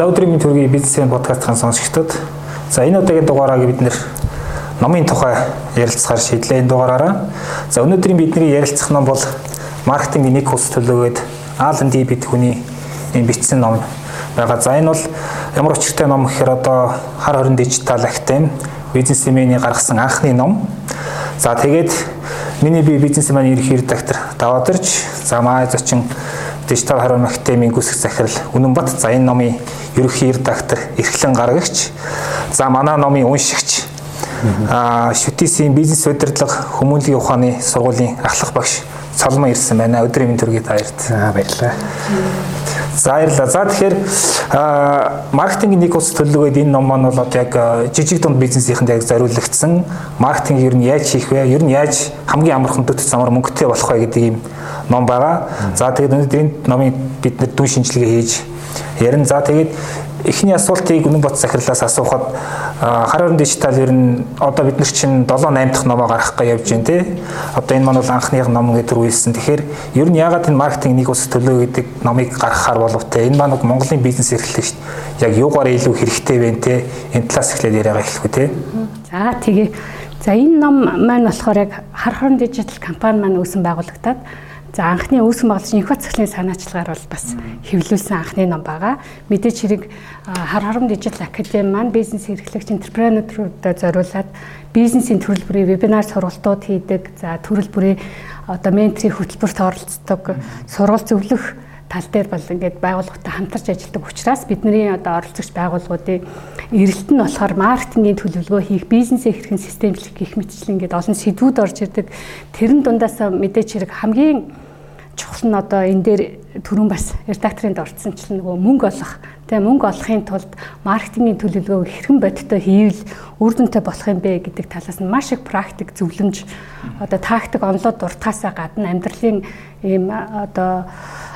За өдрийн мэнд төргийн бизнесийн подкастын сонсогчдод за энэ удаагийн дугаараа бид нэр номын тухай ярилцахаар шийдлээ энэ дугаараараа. За өнөөдрийн бидний ярилцах ном бол маркетингийн нэг хус төлөвөөд Alan D бид хүний энэ бичсэн ном байгаа. За энэ бол ямар учиртай ном гэхээр одоо хар хорин дижитал актем бизнесмений гаргасан анхны ном. За тэгээд миний би бизнесмен ерхий редактор давадарч за маа зочин дижитал харин академийн гүсэх захирал Үнэнбат за энэ номын ерөнхий редактор Эрхлэн гаргагч за манай номын уншигч а шүтисийн бизнес удирдлага хүмүүнлэгийн ухааны сургуулийн ахлах багш Соломон ирсэн байна. Өдрийн мэнд төргийд баярт. Аа баярлалаа. За баярлалаа. За тэгэхээр маркетингийн нэг ус төлөвлөгөөд энэ ном маань бол яг жижиг дунд бизнесийнхэнд яг зориулагдсан. Маркетинг ер нь яаж хийх вэ? Ер нь яаж хамгийн амархан дөт замаар мөнгөтэй болох вэ гэдэг ийм ном байгаа. За тэгээд өнөөдөр энэ номыг бид нэр дүн шинжилгээ хийж ярина. За тэгээд эхний асуултыг Үнэн бот захирлаас асуухад хар хорин дижитал ер нь одоо бид нар чинь 7 8 дахь номоо гаргах гэж явж байна те. Одоо энэ маань бол анхных ном гэдэг рүүлсэн. Тэгэхээр ер нь яагаад энэ маркетинг нэг ус төлөө гэдэг номыг гаргахаар болов те. Энэ маань Монголын бизнес эрхлэгч яг юугаар илүү хэрэгтэй вэ те. Энэ талаас эхлээд яриагаа эхлэх үү те. За тэгээ. За энэ ном маань болохоор яг хар хорин дижитал компани маань үүсэн байгуулагдаад За анхны үүсгэн байгуулагч инх бат цэцлийн санаачлагаар бол бас хэвлүүлсэн анхны ном байгаа. Мэдээж хэрэг хар хором дижитал академи маань бизнес эрхлэгч энтерпренерүүдэд зориулаад бизнесийн төрөл бүрийн вебинар сургалтууд хийдэг. За төрөл бүрийн одоо менторийн хөтөлбөрт оролцдог, сургалт зөвлөх тал дээр бол ингээд байгууллагатай хамтарч ажилладаг учраас бидний одоо оролцогч байгууллагуудын эрэлт нь болохоор маркетингийн төлөвлөгөө хийх, бизнесээ хэрхэн системчлэх гэх мэтчлэн ингээд олон сэдвүүд орж ирдэг. Тэрэн дундаас мэдээч хэрэг хамгийн чухал нь одоо энэ дээр түрүүн бас редакторын дордсон ч нөгөө мөнгө олох тэгээ мөнгө олохын тулд маркетингийн төлөвлөгөө хэрхэн бодиттой хийвэл үр дүнтэй болох юм бэ гэдэг талаас нь маш их практик зөвлөмж одоо тактик онлоод дуртахаасаа гадна амьдралын ийм одоо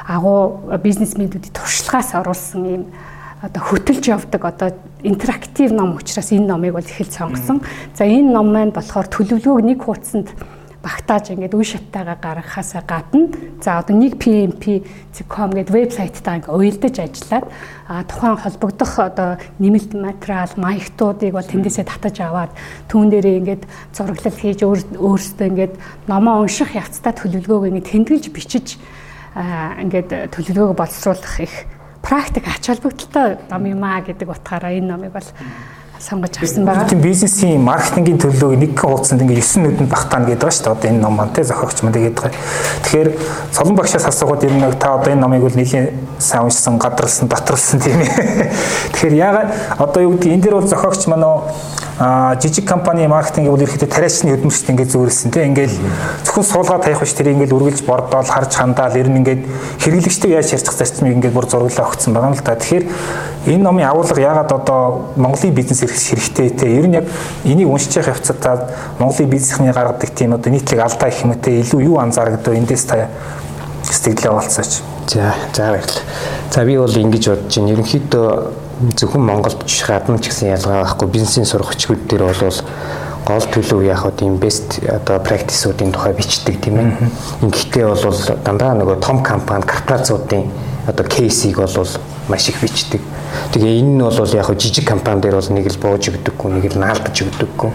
агуу бизнесмендүүдийн туршлагаас оруулсан ийм одоо хөтөлж явдаг одоо интерактив ном учраас энэ номыг бол их л сонгосон. За энэ ном маань болохоор төлөвлөгөөг нэг хуудсанд багтааж ингээд үе шаттайгаа гаргахаасаа гадна за одоо нэг PMP.com гэдэг вебсайтаа ингээд уялдаж ажиллаад а тухайн холбогдох одоо нэмэлт материал маягтуудыг бол тэндээсээ татаж аваад түүн дээрээ ингээд зураглал хийж өөрөөсөө ингээд номоо унших явцдаа төлөвлөгөөг ингээд тэмдэглэж бичиж ингээд төлөвлөгөөг боловсруулах их практик ач холбогдолтой ном юм а гэдэг утгаараа энэ номыг бол сонгож авсан байгаа. Тийм бизнесийн маркетингийн төлөвлөгөөг нэг хуудсанд ингээ 9 нүдэнд багтаана гэдэг ба шүү дээ. Одоо энэ ном маань те зохиогч маань тэгээд байгаа. Тэгэхээр цолон багшаас асуухад ер нь та одоо энэ номыг бол нэлийн сайн уншсан, гадралсан, доторлсон тийм ээ. Тэгэхээр яагаад одоо юу гэдэг энэ дэр бол зохиогч маань а жижиг компани маркетинг бол ерөөхдөө тариачны хөдөлмөрчд ингээд зөөрсөн тийм ингээл зөвхөн суулгаад таях биш тэр ингээд үргэлж бордоол харж хандаал ер нь ингээд хэрэглэгчтэй яаж ярьцах зарчмыг ингээд бүр зураглаа өгсөн байгаа юм л да. Тэгэхээр энэ номын агуулга яагаад одоо Монголын бизнес хэрэгтэй те ер нь яг энийг уншиж явах явцад та Монголын бизнесний гаргадаг тийм одоо нийтлэг алдаа гэх юм те илүү юу анзаарагдав эндээс та сэтгэлээ болцооч. За за баярлалаа. За би бол ингэж бодож байна. Ерөнхийдөө зөвхөн Монголд ч гадна ч гэсэн ялгаа байхгүй бизнесийн сургачгууд дээр бол гол төлөв яг хөө тийм best одоо practice-уудын тухай бичдэг тийм ээ. Ингэхдээ бол дандаа нөгөө том компани корпорациудын одоо кейсийг бол маш их бичдэг. Тэгээ энэ нь бол яг жижиг компани дээр бол нэг л бууж өгдөггүй, нэг л наалдаж өгдөггүй.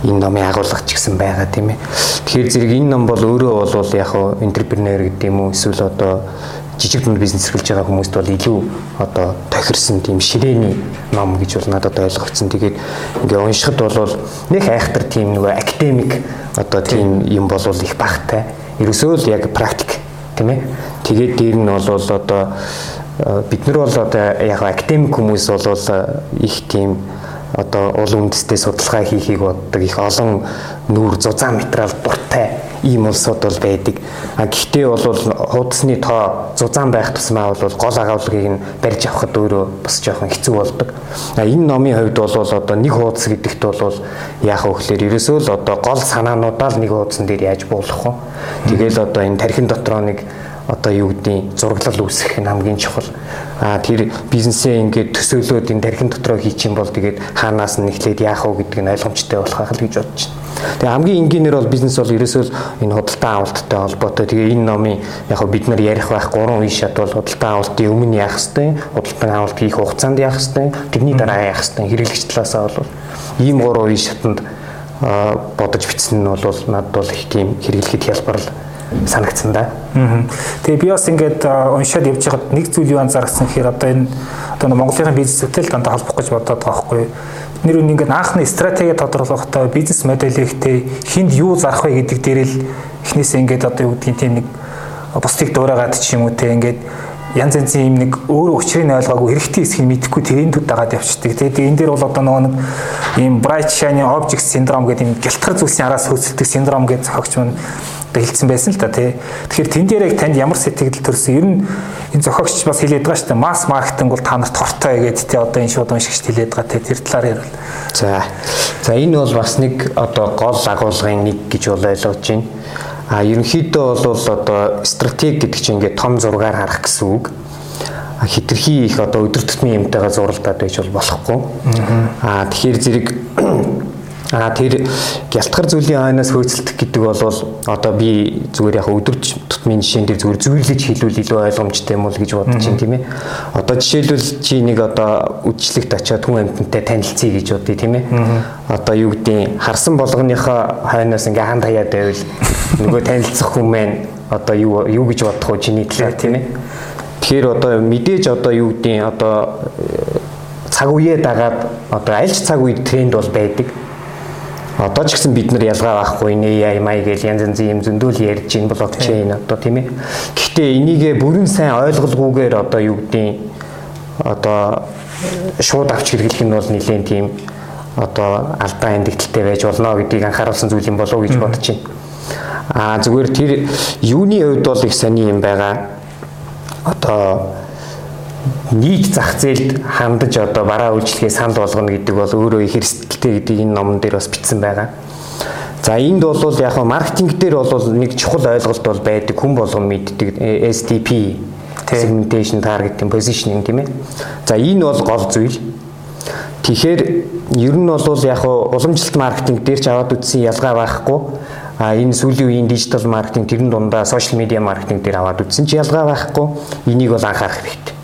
Энэ номын агуулга ч гэсэн байгаа тийм ээ. Тэгэхээр зэрэг энэ ном бол өөрөө бол яг энтерпренер гэдэг юм уу эсвэл одоо жижиг дунд бизнес эрхэлж байгаа хүмүүст бол илүү одоо тохирсон тийм ширээний ном гэж бол надад ойлгогдсон. Тэгээд ингээ уншихад бол нэг айхтар тийм нөгөө академик одоо тийм юм болвол их багтай. Ерөөсөө л яг практик тийм ээ. Тэгээд дээр нь бол одоо бид нар бол одоо яг академик хүмүүс бол их тийм одоо уул үндэстэй судалгаа хийхийг боддог их олон нүүр зузаан материал дуртай ийм улсууд бол байдаг. А гэхдээ бол хуудасны тоо зузаан байх тусмаа бол гол агуулгыг нь барьж авахд өөрөө бас жоохон хэцүү болдог. А энэ номын хувьд бол одоо нэг хуудас гэдэгт бол яах вэ гэхээр ерөөсөө л одоо гол санаануудаа л нэг хуудсан дээр яаж буулгах вэ? Тэгэл одоо энэ тархин дотроо нэг одоо юу гэдгийг зураглал үүсгэх нь хамгийн чухал. А тэр бизнесээ ингээд төсөөлөөд энэ тархин дотроо хийчих юм бол тэгээд хаанаас нь эхлээд яах вэ нь ойлгомжтой болох хэл гэж бодож байна. Тэгээ хамгийн энгийнээр бол бизнес бол ерөөсөө энэ худалдан авалттай холбоотой. Тэгээ энэ номын яг бид нар ярих байх гурван үе шат бол худалдан авалтын өмнө яах хэвтэй, худалдан авалт хийх хугацаанд яах хэвтэй, тэрний дараа яах хэвтэй хэрэглэгч талаасаа бол ийм гурван үе шатанд бодож бичсэн нь бол надад бол их тийм хэрэглэхэд хялбар санагдсан да. Тэгээ би бас ингээд уншаад явж байхад нэг зүйл юу анзаарсан гэхээр одоо энэ одоо Монголын бизнестэй л дандаа холбох гэж бодоод байгаа байхгүй юу нэр нь ингээд анхны стратеги тодорхойлохдоо бизнес модельийнхтэй хинд юу зарах вэ гэдэг дээр л эхнээсээ ингээд одоо юу гэдгийг тийм нэг бусдыг дуурайгаад ч юм уу те ингээд янз янзын юм нэг өөрөө учрыг ойлгоогүй хэрэгтэй хэсгийг мэдэхгүй тэрийн төд дагаад явчихдаг. Тэгээд энэ дээр бол одоо нөгөө нэг ийм bright shiny object syndrome гэдэг юм гялтгар зүйлсийн араас хөөцөлдөг синдром гэж зохиогч маань хэлсэн байсан л та тий. Тэгэхээр тэн дээр яг танд ямар сэтгэл төрсөн ер нь энэ зохиогч бас хэлээд байгаа шүү дээ. Масс маркетинг бол та нарт хортой гэдэг тий одоо энэ шууд уншигч хэлээд байгаа тий. Тэр талаар ярил. За. За энэ бол бас нэг одоо гол агуулгын нэг гэж бол ойлгож байна. А ерөнхийдөө бол одоо стратеги гэдэг чинь ингээд том зургаар харах гэсэн үг хитрхи их одоо өдөр тутмын юмтайгаа зуралдаад байж бол болохгүй. Аа тэгэхээр зэрэг А тэр гялтгар зүйлийн хойноос хөөцөлдөх гэдэг бол одоо би зүгээр яг өдөр тутмын жишээн дээр зүгээр зөвөрлөж хэлвэл илүү ойлгомжтой юм уу гэж бодож байна тийм ээ. Одоо жишээлбэл чи нэг одоо үдшилтэд очиод хүн амьтантай танилцъя гэж бодъё тийм ээ. Одоо юу гэдгийг харсан болгоныхоо хойноос ингээ ханд хаяад байвал нөгөө танилцах хүн маань одоо юу юу гэж бодох вэ чиний талаар тийм ээ. Тэгэхээр одоо мэдээж одоо юу гэдгийг одоо цаг үеэ дагаад одоо аль ч цаг үед тренд бол байдаг Одоо ч гэсэн бид нар ялгаа байхгүй нэ май гэж янз янзын юм зөндөөл ярьж ин блокчейн одоо тийм ээ. Гэхдээ энийгээ бүрэн сайн ойлголгүйгээр одоо юу гэдгийг одоо шууд авч хэрэглэх нь бол нэлээд тийм одоо алдаа эндэгдэлтэй байж болно гэдгийг анхааруулсан зүйл юм болов уу гэж бодож байна. Аа зүгээр тэр юуны хувьд бол их сони юм байгаа. Одоо нийт зах зээлд хандаж одоо бараа үйлчлэгээ санал болгоно гэдэг бол өөрөө их эрсдэлтэй гэдэг энэ номон дээр бас бичсэн байгаа. За энд бол яг нь маркетинг дээр бол нэг чухал ойлголт бол байдаг хүн болгон мэддэг STP segmentation targeting positioning тийм ээ. За энэ бол гол зүйл. Тэгэхээр ер нь бол яг уламжлалт маркетинг дээр ч аваад үтсэн ялгаа байхгүй. А энэ сүүлийн үеийн дижитал маркетинг тэрэн дундаа сошиал медиа маркетинг дээр аваад үтсэн ч ялгаа байхгүй. Энийг бол анхаарах хэрэгтэй.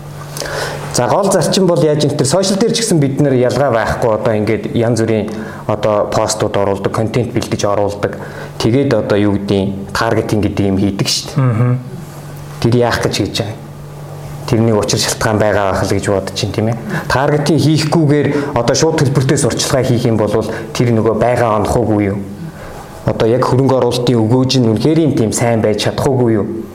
За гол зарчим бол яаж юм тэр сошиал дээр ч гэсэн бид нэр ялгаа байхгүй одоо ингээд янз бүрийн одоо постууд оруулдаг, контент бэлдэж оруулдаг. Тэгээд одоо юу гэдгийг таргетинг гэдэг юм хийдэг шүү дээ. Тэр яах гэж хийж байгаа. Тэрний учир шалтгаан байгаа байх л гэж бодож чинь тийм ээ. Таргетинг хийхгүйгээр одоо шууд төлбөртэй сурчлагаа хийх юм бол тэр нөгөө байгаа онохоогүй юу? Одоо яг хөрөнгө оруулалтын өгөөж нь үнэхээр тийм сайн байж чадахгүй юу?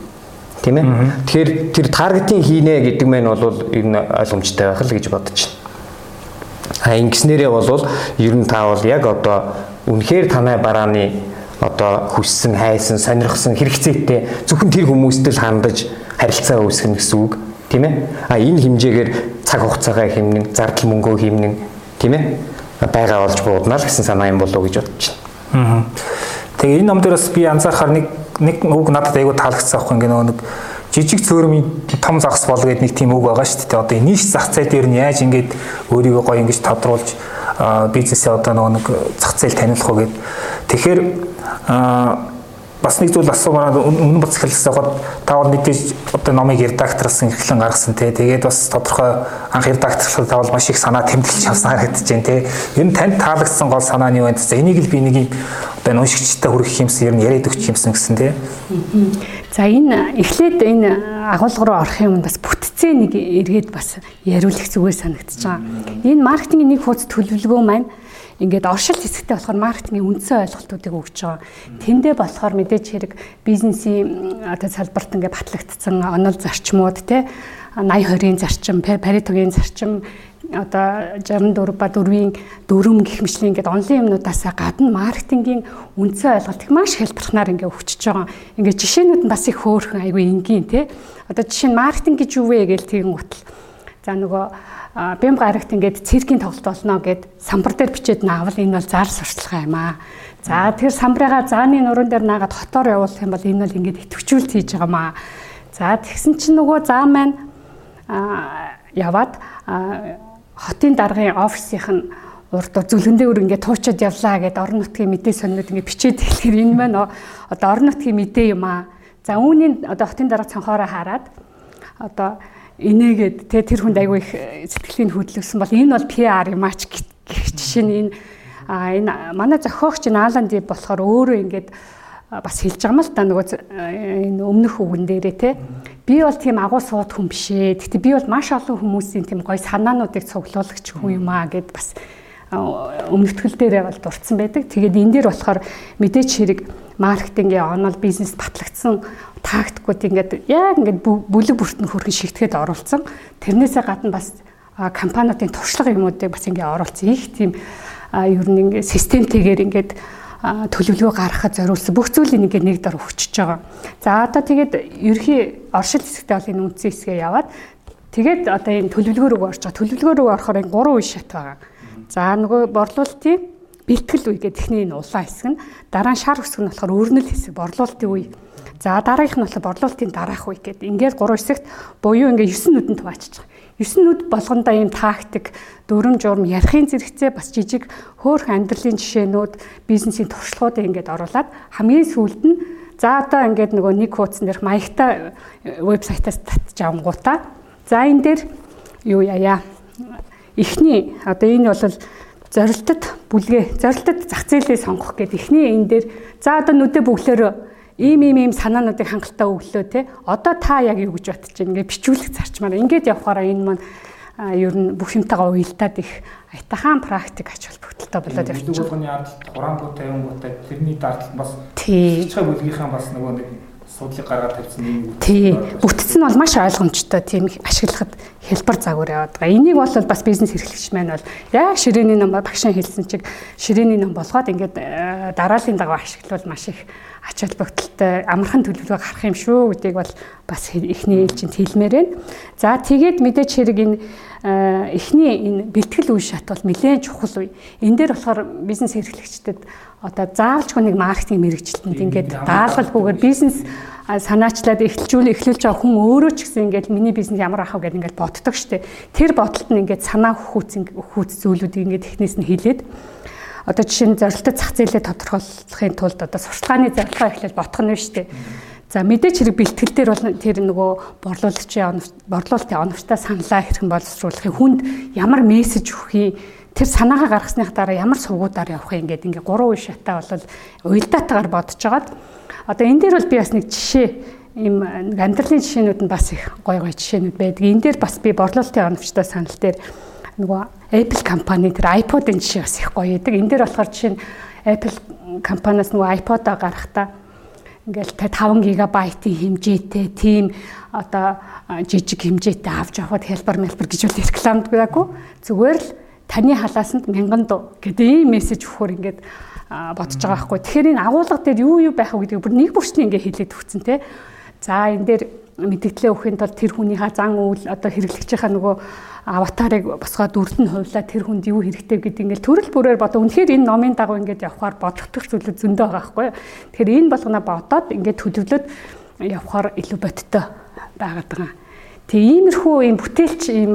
Тийм ээ. Тэгэхээр тэр таргетинг хийнэ гэдэг мэн бол ер нь ойлгомжтой байх л гэж бодож байна. А ингэснээрээ бол ер нь та бол яг одоо үнэхээр танай барааны одоо хүссэн, хайсан, сонирхсан хэрэгцээтэй зөвхөн тэр хүмүүстэй л хандаж харилцаа үүсгэх гэсэн үг тийм ээ. А энэ хэмжээгээр цаг хугацаагаа хэмнэн, зардал мөнгөө хэмнэн тийм ээ байгаа болж буудана л гэсэн санаа юм болов уу гэж бодож байна. Тэгээ энэ ном дээр бас би анзаархаар нэг нэг үг надад айгүй таалагдсан аахгүй ингээ нөгөө нэг жижиг цөөрмийн том загас бол гэдэг нэг тийм үг байгаа шүү дээ. Одоо нийш зах зээл дээр нь яаж ингээд өөрийгөө гоё ингэж тодруулж бизнесээ одоо нөгөө нэг зах зээл таниулах уу гэд. Тэгэхээр бас нэг зүйл асуумаар өмнө бац хэлсэн гот та бол мэдээж одоо номыг редакторлсан эхлэн гаргасан те. Тэгээд бас тодорхой анх редакторлахад та бол маш их санаа тэмдэглэж авсан харагдаж байна те. Ер нь танд таалагдсан гол санаа нь юу вэ энийг л би нэг юм одоо уншигчтай хүргэх юмсан ер нь яриад өгч юмсан гэсэн те. За энэ эхлээд энэ агуулга руу орох юм бас бүтцээ нэг эргээд бас яриулах зүгээр санагдаж байгаа. Энэ маркетингийн нэг хуудас төлөвлөгөө маань ингээд оршил хэсэгтээ болохоор маркетингийн үндсэн ойлголтуудыг өгч байгаа. Тэндээ болохоор мэдээж хэрэг бизнесийн одоо салбарт ингээд батлагдсан онол зарчмууд те 80 20-ийн зарчим, Паритогийн зарчим одоо 64 ба 4-ийн дөрөм гих мэтлэн ингээд онлайн юмнуудаас гадна маркетингийн үндсэн ойлголт их маш хэлбэрхнаар ингээд өгчөж байгаа. Ингээд жишээнүүд нь бас их хөөрхөн айгүй энгийн тий. Одоо жишээ нь маркетинг гэж юу вэ гэж тэгэн утал. За нөгөө бям гарагт ингээд циркийн тоглолт болно гэд самбар дээр бичээд наавал энэ бол зар сурчлага юм аа. За тэр самбарыгаа зааны нуруунд дээр наагаад хотоор явуулах юм бол энэ бол ингээд идэвхжүүлэлт хийж байгаа маа. За тэгсэн чинь нөгөө заа маань яваад хотын даргын офисийнх нь урд зүлгэндээ өр ингээд туучаад явлаа гэд орон нутгийн мэдээ соннууд ингээд бичээд хэлэхээр энэ маань одоо орон нутгийн мэдээ юм аа. За үүнийг одоо хотын дарга цанхаараа хараад одоо инээгээд тэ тэр хүнд айгүй их сэтгэлийн хөдлөсөн бол энэ бол PR юм ач гэх жишээ нь энэ а энэ манай зохиогч Нааланд болохоор өөрөө ингээд бас хэлж байгаа юм л та нөгөө энэ өмнөх үгэн дээрээ те би бол тийм агуу сууд хүн биш ээ. Гэтэ би бол маш олон хүмүүсийн тийм гоё санаануудыг цуглуулагч хүн юм аа гэд бас өмнөтгөл дээрээ бол дурдсан байдаг. Тэгээд энэ дээр болохоор мэдээч хэрэг маркетингийн онол бизнес батлагдсан тактикууд ингээд яг ингээд бүлэг бүртэн хөргөн шигтгэхэд оруулсан. Тэрнээсээ гадна бас компаниудын туршлага юмуудыг бас ингээд оруулсан. Их тийм ер нь ингээд системтэйгээр ингээд төлөвлөгөө гаргахад зориулсан бүх зүйлийг ингээд нэг дор өгчөж байгаа. За одоо тэгээд ерхий оршил хэсэгтээ бол энэ үндсэн хэсгээ яваад тэгээд одоо энэ төлөвлөгөө рүү орж байгаа. Төлөвлөгөө рүү орохоор энэ гурван үе шат байгаа. За нөгөө борлуулалтын бэлтгэл үе гэх техникийн улаан хэсэг нь дараа нь шар хэсэг нь болохоор өрнөл хэсэг борлуулалтын үе. За дараагийнх нь болохоор борлуулалтын дараах үе гэдэг. Ингээд гурван хэсэгт буюу ингээд 9 нүдэнд хуваачиж байгаа. 9 нүд болгондоо ийм тактик, дүрм журм, ярихын зэрэгцээ бас жижиг хөөх амьдралын жишээнүүд, бизнесийн туршлагуудыг ингээд оруулаад хамгийн сүүлд нь за одоо ингээд нөгөө нэг хуудсан дээрх маягтай вебсайтаас татж авангуудаа. За энэ дээр юу яая? Эхний одоо энэ бол зорилтод бүлгээ, зорилтод зах зээлээ сонгох гэдэг эхний энэ дээр за одоо нүдэ бүглөөрөө ийм ийм ийм санаануудыг хангалттай өглөө те одоо та яг юу гэж бодож байна ингээ бичүүлэх зарчмаар ингээд явхаараа энэ маань ер нь бүх юмтайгаа уялдаад их айтахан практик ач холбогдолтой болоод явчих. Нэг болгоны ардалт хурангуутай юм гоотой тэрний дардалт бас хийчихэ бүлгийнхаа бас нөгөө нэг судлыг гаргаад тавьсан юм. Тий. Бүтц нь бол маш ойлгомжтой тийм ашиглахад хэлбэр загвар яваад байгаа. Энийг бол бас бизнес эрхлэгч маань бол яг ширээний ном багшаа хэлсэн чиг ширээний ном болгоод ингээд дараалын дагуу ашиглавал маш их ач холбогдолтой амархан төлөвлөгөө гарах юм шүү гэдгийг бол бас эхний ээлжинд хэлмээр байна. За тэгээд мэдээч хэрэг энэ эхний энэ бэлтгэл үе шат бол нэлээд чухал үе. Энэ дээр болохоор бизнес эрхлэгчдэд одоо заавалчгүй нэг маркетинг мэрэгчлэлтэнд ингээд даалгалгүйгээр бизнес санаачлаад эхлжүүл эхлүүлж байгаа хүн өөрөө ч гэсэн ингээд миний бизнес ямар ахав гэдээ ингээд боддог штеп. Тэр бодолт нь ингээд санаа хөөц хөөц зүйлүүдийг ингээд эхнээс нь хэлээд одоо жишээ нь зорилттой зах зээлээ тодорхойлохын тулд одоо сурталчилгааны зорилгоо эхлэж бодох нь дээ. За мэдээч хэрэг бэлтгэл дээр бол тэр нөгөө борлуулагчийн борлуулалтын оновчтой саналаа хэрхэн боловсруулахыг хүнд ямар мессеж өгөхийг тэр санаагаа гаргасных дараа ямар сувгуудаар явах юм ингээд ингээ гурван үе шатаа бол уялдаатаагаар бодож байгаад одоо энэ дээр бол би бас нэг жишээ ийм амьдралын жишээнүүд нь бас их гой гой жишээнүүд байдаг. Энэ дээр бас би борлуулалтын оновчтой санал дээр нөгөө Apple компани тэр iPod-ын жишээ бас их гоё байдаг. Энэ дээр болохоор жишээ нь Apple компаниас нөгөө iPod-а гарахтаа ингээл 5 гигабайтын хэмжээтэй тийм одоо жижиг хэмжээтэй авч явахад хэлбэр мэлбэр гэж үл рекламдгаагүй зүгээр л таны халаасанд мянган дуу гэдэг ийм мессеж өгөхөр ингээд бодож байгаа байхгүй. Тэгэхээр энэ агуулга дээр юу юу байх вэ гэдэг бүр нэг бүрчний ингээд хэлээд өгцөн те. За энэ дээр мэдээлэлээ өгөхийн тулд тэр хүнийхээ зан үйл одоо хэрэглэгчийнхаа нөгөө аватарыг босгоод үрд нь хувлаа тэр хүнд юу хэрэгтэй гэдэг ингээл төрөл бүрээр бодоо. Үнэхээр энэ номын дагуу ингээд явхаар бодогдох зүйлүүд зөндөө байгаа байхгүй. Тэгэхээр энэ болгоно бодоод ингээд төлөвлөд явхаар илүү бодтой байгаад байгаа. Тэгээ иймэрхүү ийм бүтээлч ийм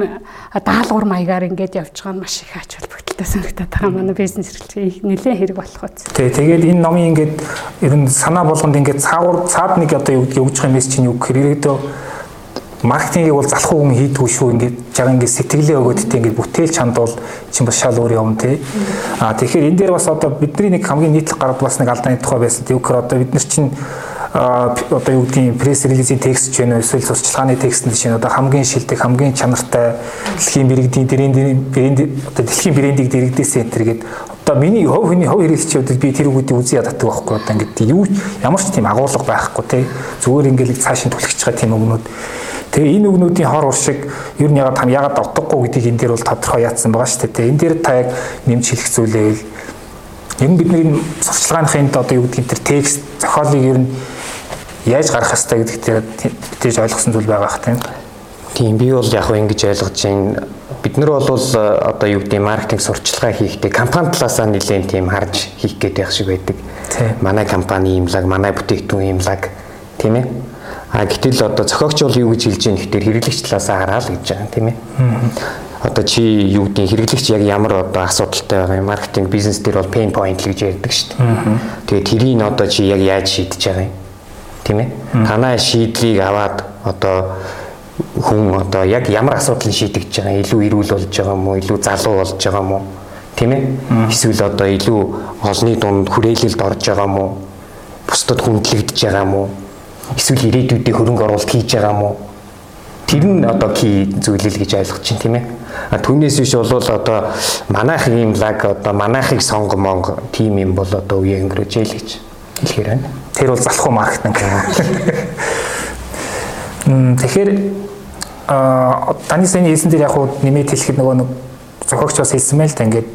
даалгавар маягаар ингээд явж байгаа нь маш их ач холбогдолтой санагдаад байгаа манай бизнес эрхлэлч нэлээд хэрэг болох үз. Тий, тэгээд энэ номын ингээд ер нь санаа болгонд ингээд цаагуур цаад нэг одоо юу гэдэг өгж байгаа мессеж нь юу гэхээр ирээдөө маркетингийг бол залхуу хүн хийдгүү шүү ингээд жага ингээд сэтгэлээ өгөөд тэ ингээд бүтээл чанд бол чинь бас шал өөр юм тий. А тэгэхээр энэ дээр бас одоо бидний нэг хамгийн нийтлэг гард бас нэг алдааны тухай байсан. Тэгвэр одоо бид нар чинь одоо юу гэдгийг пресс релизийн текст ч вэ эсвэл сурчлагын текст нь чинь одоо хамгийн шилдэг хамгийн чанартай дэлхийн бэрэгдийн брэнд брэнд одоо дэлхийн брэндийг дэрэгдээсэн энэ гэдэг одоо миний хов хүний хов хэрэглэгчүүдэд би тэр үгүүдийг үзий яддаг байхгүй одоо ингээд юу ямар ч тийм агуулга байхгүй те. Зүгээр ингээд цаашин түлхэж байгаа тийм өгнүүд тэгээ энэ өгнүүдийн хор уршиг ер нь ягаад хам ягаад утгагүй гэдгийг энэ дээр бол тодорхой яатсан байгаа шүү дээ. Энэ дээр та яг нэмж хэлэх зүйлээ ер нь бидний сурчлагынхын одоо юу гэдгийг тэр текст зохиолыг ер нь яаж гарах хэвээр гэдэг дээр битэж ойлгосон зүйл байгаа хэ тийм. Тийм би бол яг ингэж ойлгож байна. Бид нар бол одоо юу гэдэг маркетинг сурчлагаа хийхдээ компани талаасаа нэлээд тийм харж хийх гээд байх шиг байдаг. Манай компани имлаг, манай бүтээгдэхүүн имлаг тийм ээ. А гэтэл одоо зохиогч бол юу гэж хэлж байгаа гэхээр хэрэглэгч талаас хараа л гэж байгаа тийм ээ. Одоо чи юу гэдэг хэрэглэгч яг ямар одоо асуудалтай байгаа юм маркетинг бизнес дээр бол pain point л гэж ярьдаг шүү дээ. Тэгээд тэрийг одоо чи яг яаж шийдэж байгаа юм? Тийм ээ. Танаа шийдлийг аваад одоо хүн одоо яг ямар асуудлыг шийдэж байгаа илүү эрүүл болж байгаа уу илүү залуу болж байгаа уу? Тийм ээ эсвэл одоо илүү олны дунд хүрээлэлд орж байгаа уу? Бусдад хүндлэгдэж байгаа уу? Эсвэл ирээдүйдээ хөрөнгө оруулалт хийж байгаа уу? Тэр нь одоо ки зүйлэл гэж ойлгож чинь тийм ээ а түүнээс биш бол одоо манайх ийм лаг одоо манайхыг сонгомонг тим юм бол одоо үе өнгөрөөж ял гэж хэлэхээр байна тэр бол залхуу маркетинг Тэгэхээр а таны саяны хэлсэн дээр яг хуу нэмээд хэлэхэд нөгөө нэг зохиогч бас хэлсэн мэл та ингээд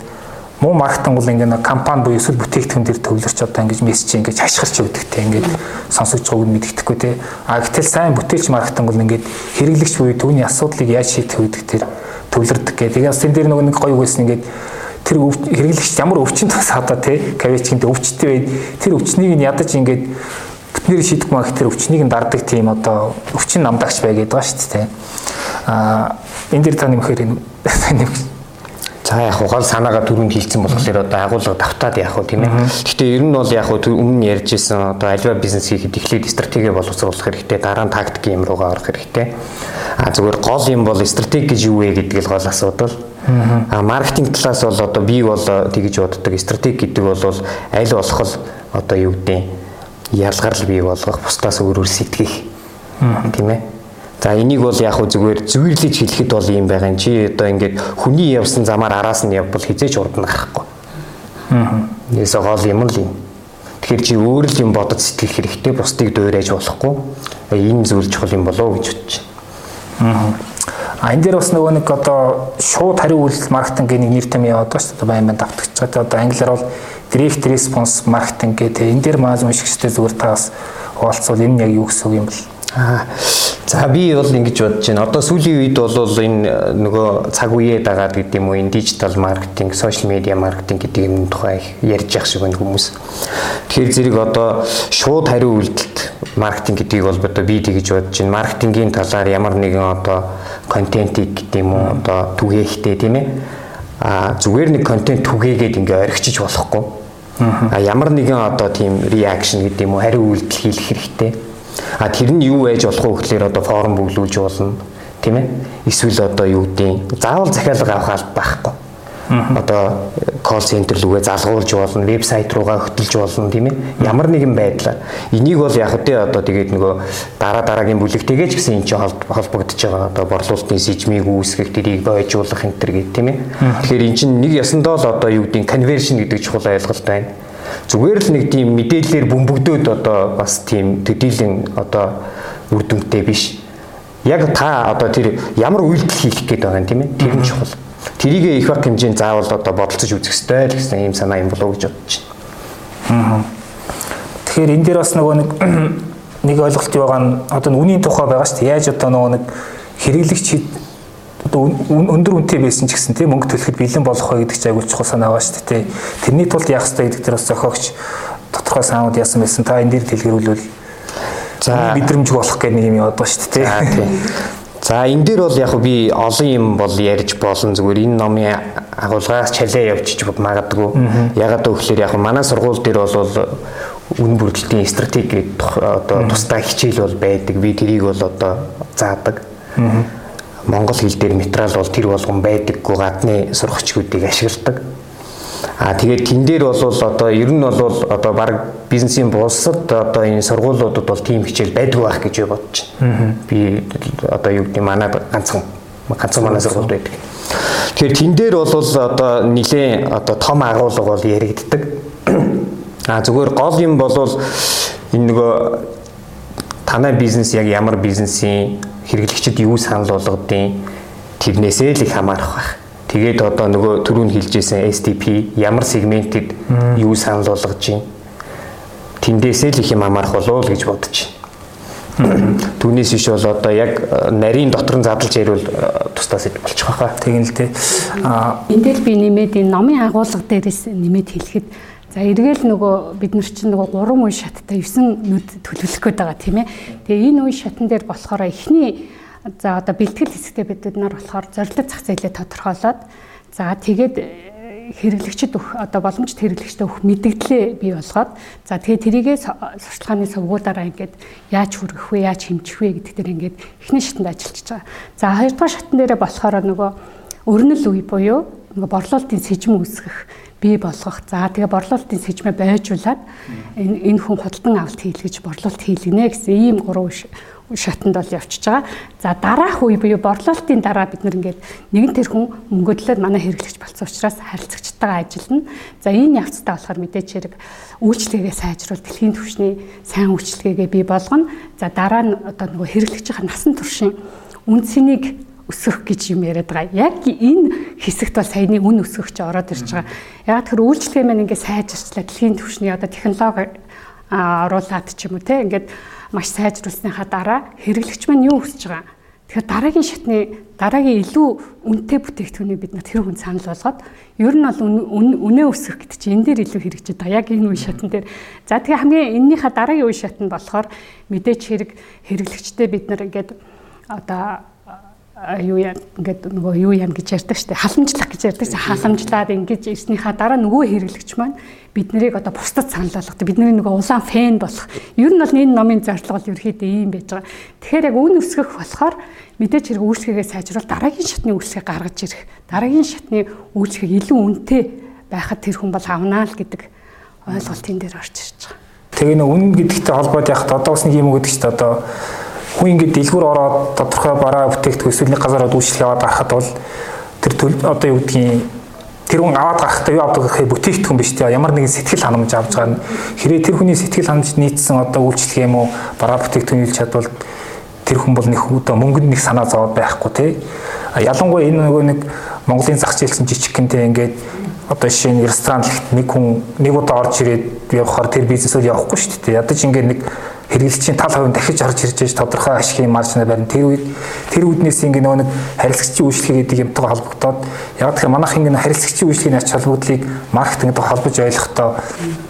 муу маркетинг бол ингээд компани буюу эсвэл бүтээгдэхүүн дээр төвлөрч одоо ингэж мессеж ингэж хашгирч өгдөг те ингээд сонсогч нь мэддэхгүй те а гэтэл сайн бүтээлч маркетинг бол ингээд хэрэглэгч буюу түүний асуудлыг яаж шийдэх үүдэх тэр төвлөрдөг гэх. Тэгээд бас тэр дээр нөгөө нэг гоё үгээс ингээд тэр хэрэглэгч ямар өвчин тас хадаа те кавичинд өвчтэй бай тэр өвчнийг нь ядаж ингээд бүтнээр шийдэх мах тэр өвчнийг нь дарддаг тийм одоо өвчин намдагч бай гэдэг байгаа шүү дээ. Аа энэ дэр та нэмэхээр энэ За яг гол санаагаа түрүүнд хэлсэн болохоор одоо агуулга давтаад яах вэ тийм ээ. Гэхдээ ер нь бол яг өмнө ярьж исэн одоо альва бизнес хийхэд эхлээд стратеги боловсруулах хэрэгтэй, дараа нь тактик юм руугаа орох хэрэгтэй. А зүгээр гол юм бол стратеги гэж юу вэ гэдэг л гол асуудал. А маркетинг талаас бол одоо би бол тэгж боддог. Стратеги гэдэг бол аль болох одоо юу гэдэг ялгарл бий болгох, бусдаас өөрөөр сэтгэх. Тийм ээ. За энийг бол яг хөө зүгээр зүйрлэж хэлэхэд бол юм байгаа юм. Чи одоо ингээд хүний явсан замаар араас нь явбал хизээч урд нь гарахгүй. Аа. Ясаа гол юм л юм. Тэгэхээр чи өөр л юм бодож сэтгэх хэрэгтэй. Бусдыг дуурайж болохгүй. Энэ зүйл чухал юм болоо гэж байна. Аа. А энэ дээр бас нөгөө нэг одоо шууд хариу үйлдэл маркетингийн нэр томьёо яваад байна шүү дээ. Байн байн давтагч байгаа. Одоо англиар бол direct response marketing гэдэг. Энэ дээр маа уншигчтэй зүгээр таас хуваалцвал энэ нь яг юу гэсэн үг юм бэл? Аа. За би бол ингэж бодож байна. Одоо сүүлийн үед бол энэ э, нөгөө цаг үеэ дагаад гэдэг юм уу энэ дижитал маркетинг, сошиал медиа маркетинг гэдэг юм тухай ярьж явах шиг байна хүмүүс. Тэгэхээр зэрэг одоо шууд хариу үйлдэлт маркетинг гэдгийг бол одоо би тэгж бодож байна. Маркетингийн талаар ямар нэгэн одоо контентийг гэдэг юм уу одоо түгээхтэй тийм ээ. А зүгээр нэг контент түгээгээд ингээ орхичиж болохгүй А ямар нэгэн одоо тийм реакшн гэдэг юм уу хариу үйлдэл хийх хэрэгтэй. А тэр нь юу байж болох вэ гэхээр одоо форум бүглүүлж болно тийм ээ. Эсвэл одоо юу гэдэг заавал захиалга авах алба байхгүй одоо колл центр рүүгээ залгуулж болно, вебсайт руугаа хөтөлж болно тийм ээ. Ямар нэгэн байдлаар энийг бол яг хөтэ одоо тэгээд нөгөө дараа дараагийн бүлэгтэйгээ ч гэсэн эн чинь холбогдож байгаа одоо борлуулалтын сэжмийг үүсгэх, тэрийг бойжуулах энэ төр гэдэг тийм ээ. Тэгэхээр эн чинь нэг ясандаа л одоо юу гэдэг конвершн гэдэг чухал ойлголт байна. Зүгээр л нэг тийм мэдээллээр бөмбөгдөөд одоо бас тийм төдийлөн одоо үр дүнтэй биш. Яг та одоо тэр ямар үйлдэл хийх гээд байгаа юм тийм ээ. Тэр нь чухал. Тэрийг их баг хэмжээнд заавал одоо бодолцож үзэх ёстой л гэсэн ийм санаа юм болов гэж бодож байна. Аа. Тэгэхээр энэ дээр бас нөгөө нэг нэг ойлголт байгаа нь одоо үнийн тухай байгаа шүү дээ. Яаж одоо нөгөө нэг хэрэглэгч одоо өндөр үнэтэй байсан ч гэсэн тийм мөнгө төлөхөд бэлэн болох вэ гэдэг чинь айгүй чухал санаа байгаа шүү дээ. Тэрний тулд яах ёстой гэдэг дээр бас зохиогч тодорхой санаууд яасан байсан. Та энэ дээр дэлгэрүүлвэл за мэдрэмж болох гэх нэг юм яваад байгаа шүү дээ. За энэ дээр бол яг би олон юм бол ярьж болно зүгээр энэ номын агуулгаас чалээ явчих магадгүй. Ягаад гэвэл яг манай сургууль дээр бол үн бүрдэлтийн стратеги одоо тусдаа хичээл бол байдаг. Би тэрийг бол одоо заадаг. Монгол хэл дээр материал бол тэр болгон байдаггүй гадны сурагчдыг ашигладаг. А тэгээд тэн дээр бол одоо ер нь бол одоо баг бизнесийн бусад одоо энэ сургуулиудад бол тийм хичээл байдгүй байх гэж бодож байна. Би одоо юу гэдэг манай ганцхан ганцхан манай сургуульд байдаг. Тэгэхээр тэн дээр бол одоо нэлээ одоо том агуулга бол яригддаг. А зүгээр гол юм бол энэ нөгөө танай бизнес яг ямар бизнесийн хэрэглэгчид юу санал болгодیں۔ Тэрнээсээ л их хамаарах байх. Тэгээд одоо нөгөө түрүүн хэлжсэн STP ямар сегментэд юу санал болгож байна? Тэндээсээ л их юм хамаарах болов уу гэж бодож байна. Түүнээс иш бол одоо яг э, нарийн дотор нь задлж ярил э, тусдаас ид болчих واخа. Тэгэн л тий. Аа эндэл би нэмээд энэ номын агуулга дээрээс нэмээд хэлэхэд За эргээл нөгөө бид нар чинь нөгөө 3 үе шаттай 9 нүд төлөвлөх гээд байгаа тийм ээ. Тэгээ энэ үе шатн дээр болохоор эхний за одоо бэлтгэл хэсэгтээ бид нар болохоор зорилт зах зээлээ тодорхойлоод за тэгээд хэрэглэгчд өгөх одоо боломжит хэрэглэгчдэд өгөх мэдгдлээ бий болгоод за тэгээ тэрийгээ сурталчилгааны сувгуудаараа ингээд яаж хүргэх вэ, яаж хэмжих вэ гэдэг дээр ингээд эхний шатанд ажиллаж байгаа. За хоёрдугаар шатн дээрээ болохоор нөгөө өрнөл үе буюу нөгөө борлуулалтын сэжим үүсгэх бий болгох. За тэгээ борлуулалтын сэжмээ байжуулаад энэ энэ хүн худалдан авалт хийлгэж борлуулалт хийлгэнэ гэсэн ийм гурван шатанд бол явчихж байгаа. За дараах үе буюу борлуулалтын дараа бид нэг ингээд нэгэн тэрхүү мөнгөдлөөд манай хэрэглэгч болсон учраас харилцагчтайгаа ажиллана. За энэ явцтай болохоор мэдээч хэрэг үйлчлэгээ сайжруул дэлхийн түвшний сайн үйлчлэгээгээ бий болгоно. За дараа нь одоо нөгөө хэрэглэгчийн насан туршийн үндсэнийг өсгөх гэж юм яриад байгаа. Яг энэ хэсэгт бол саяны үн өсгөх чи ороод ирж байгаа. Яг тэр үйлчлэгээ маань ингээд сайжирчлаа дэлхийн түвшний одоо технологи оруулаад ч юм уу те ингээд маш сайжруулсныхаа дараа хэрэглэгч маань юу хүсэж байгаа. Тэгэхээр дараагийн шатны дараагийн илүү үнэтэй бүтээгдэхүүнийг бид нар тэр хүн санал болгоод ер нь бол үнэ өсгөх гэдэг чинь энэ дээр илүү хэрэгжиж байгаа. Яг энэ үе шатн дээр. За тэгээ хамгийн эннийхээ дараагийн үе шатнд болохоор мэдээч хэрэг хэрэглэгчтэй бид нар ингээд одоо юу яа ингээд нөгөө юу яам гэж ярьдаг штэ. Халамжлах гэж ярьдаг чинь халамжлаад ингэж ирснийхаа дараа нөгөө хэрэглэгч маань бид нарыг одоо бусдад санал болгодог бидний нөгөө улаан фэн болох. Ер нь бол энэ номын зорилго бол ерөөхдөө ийм байж байгаа. Тэгэхээр яг үн өсгөх болохоор мэдээч хэрэг үйлчлэгээ сайжруулах дараагийн шатны үйлчлэгээ гаргаж ирэх дараагийн шатны үйлчлэгийг илүү үнэтэй байхад тэр хүн бол авнаа л гэдэг ойлголт энэ дээр орж ирж байгаа. Тэгээ нэг үн гэдэгтэй холбоод яхад одоо бас нэг юм гэдэг чинь одоо хүн ингээд дэлгүүр ороод тодорхой бараа бүтээгдэхүүн эсвэл нэг газар үйлчлэл яваад гарахад бол тэр одоо юу гэдгийг тэр хүн аваад гарахдаа юу авдаг гэхээр бүтээгдэхүүн биш тийм ямар нэгэн сэтгэл ханамж авч байгаа нь хэрэг тэр хүний сэтгэл ханамж нийцсэн одоо үйлчлэг юм уу бараа бүтээгдэхүүн хийж чадвал тэр хүн бол нэг одоо мөнгөнд нэг санаа зовоод байхгүй тийм ялангуяа энэ нөгөө нэг Монголын зах зээлсэн жижигхэнтэй ингээд одоо жишээ нь ресторан нэг хүн нэг удаа орж ирээд явахаар тэр бизнесөд явахгүй шүү дээ. Ядаж ингээд нэг хэрэглэгчийн тал хувийн дахиж орж ирж байж тодорхой ашигын маржны барин тэр үед тэр үднээс ингээ нөгөө нэг харилцагчийн үйлчлэг гэдэг юмтай холбогдоод яг тэгэхээр манайх ингээ харилцагчийн үйлчлэгийн ач холбогдлыг маркетингтэй холбож ойлгохдоо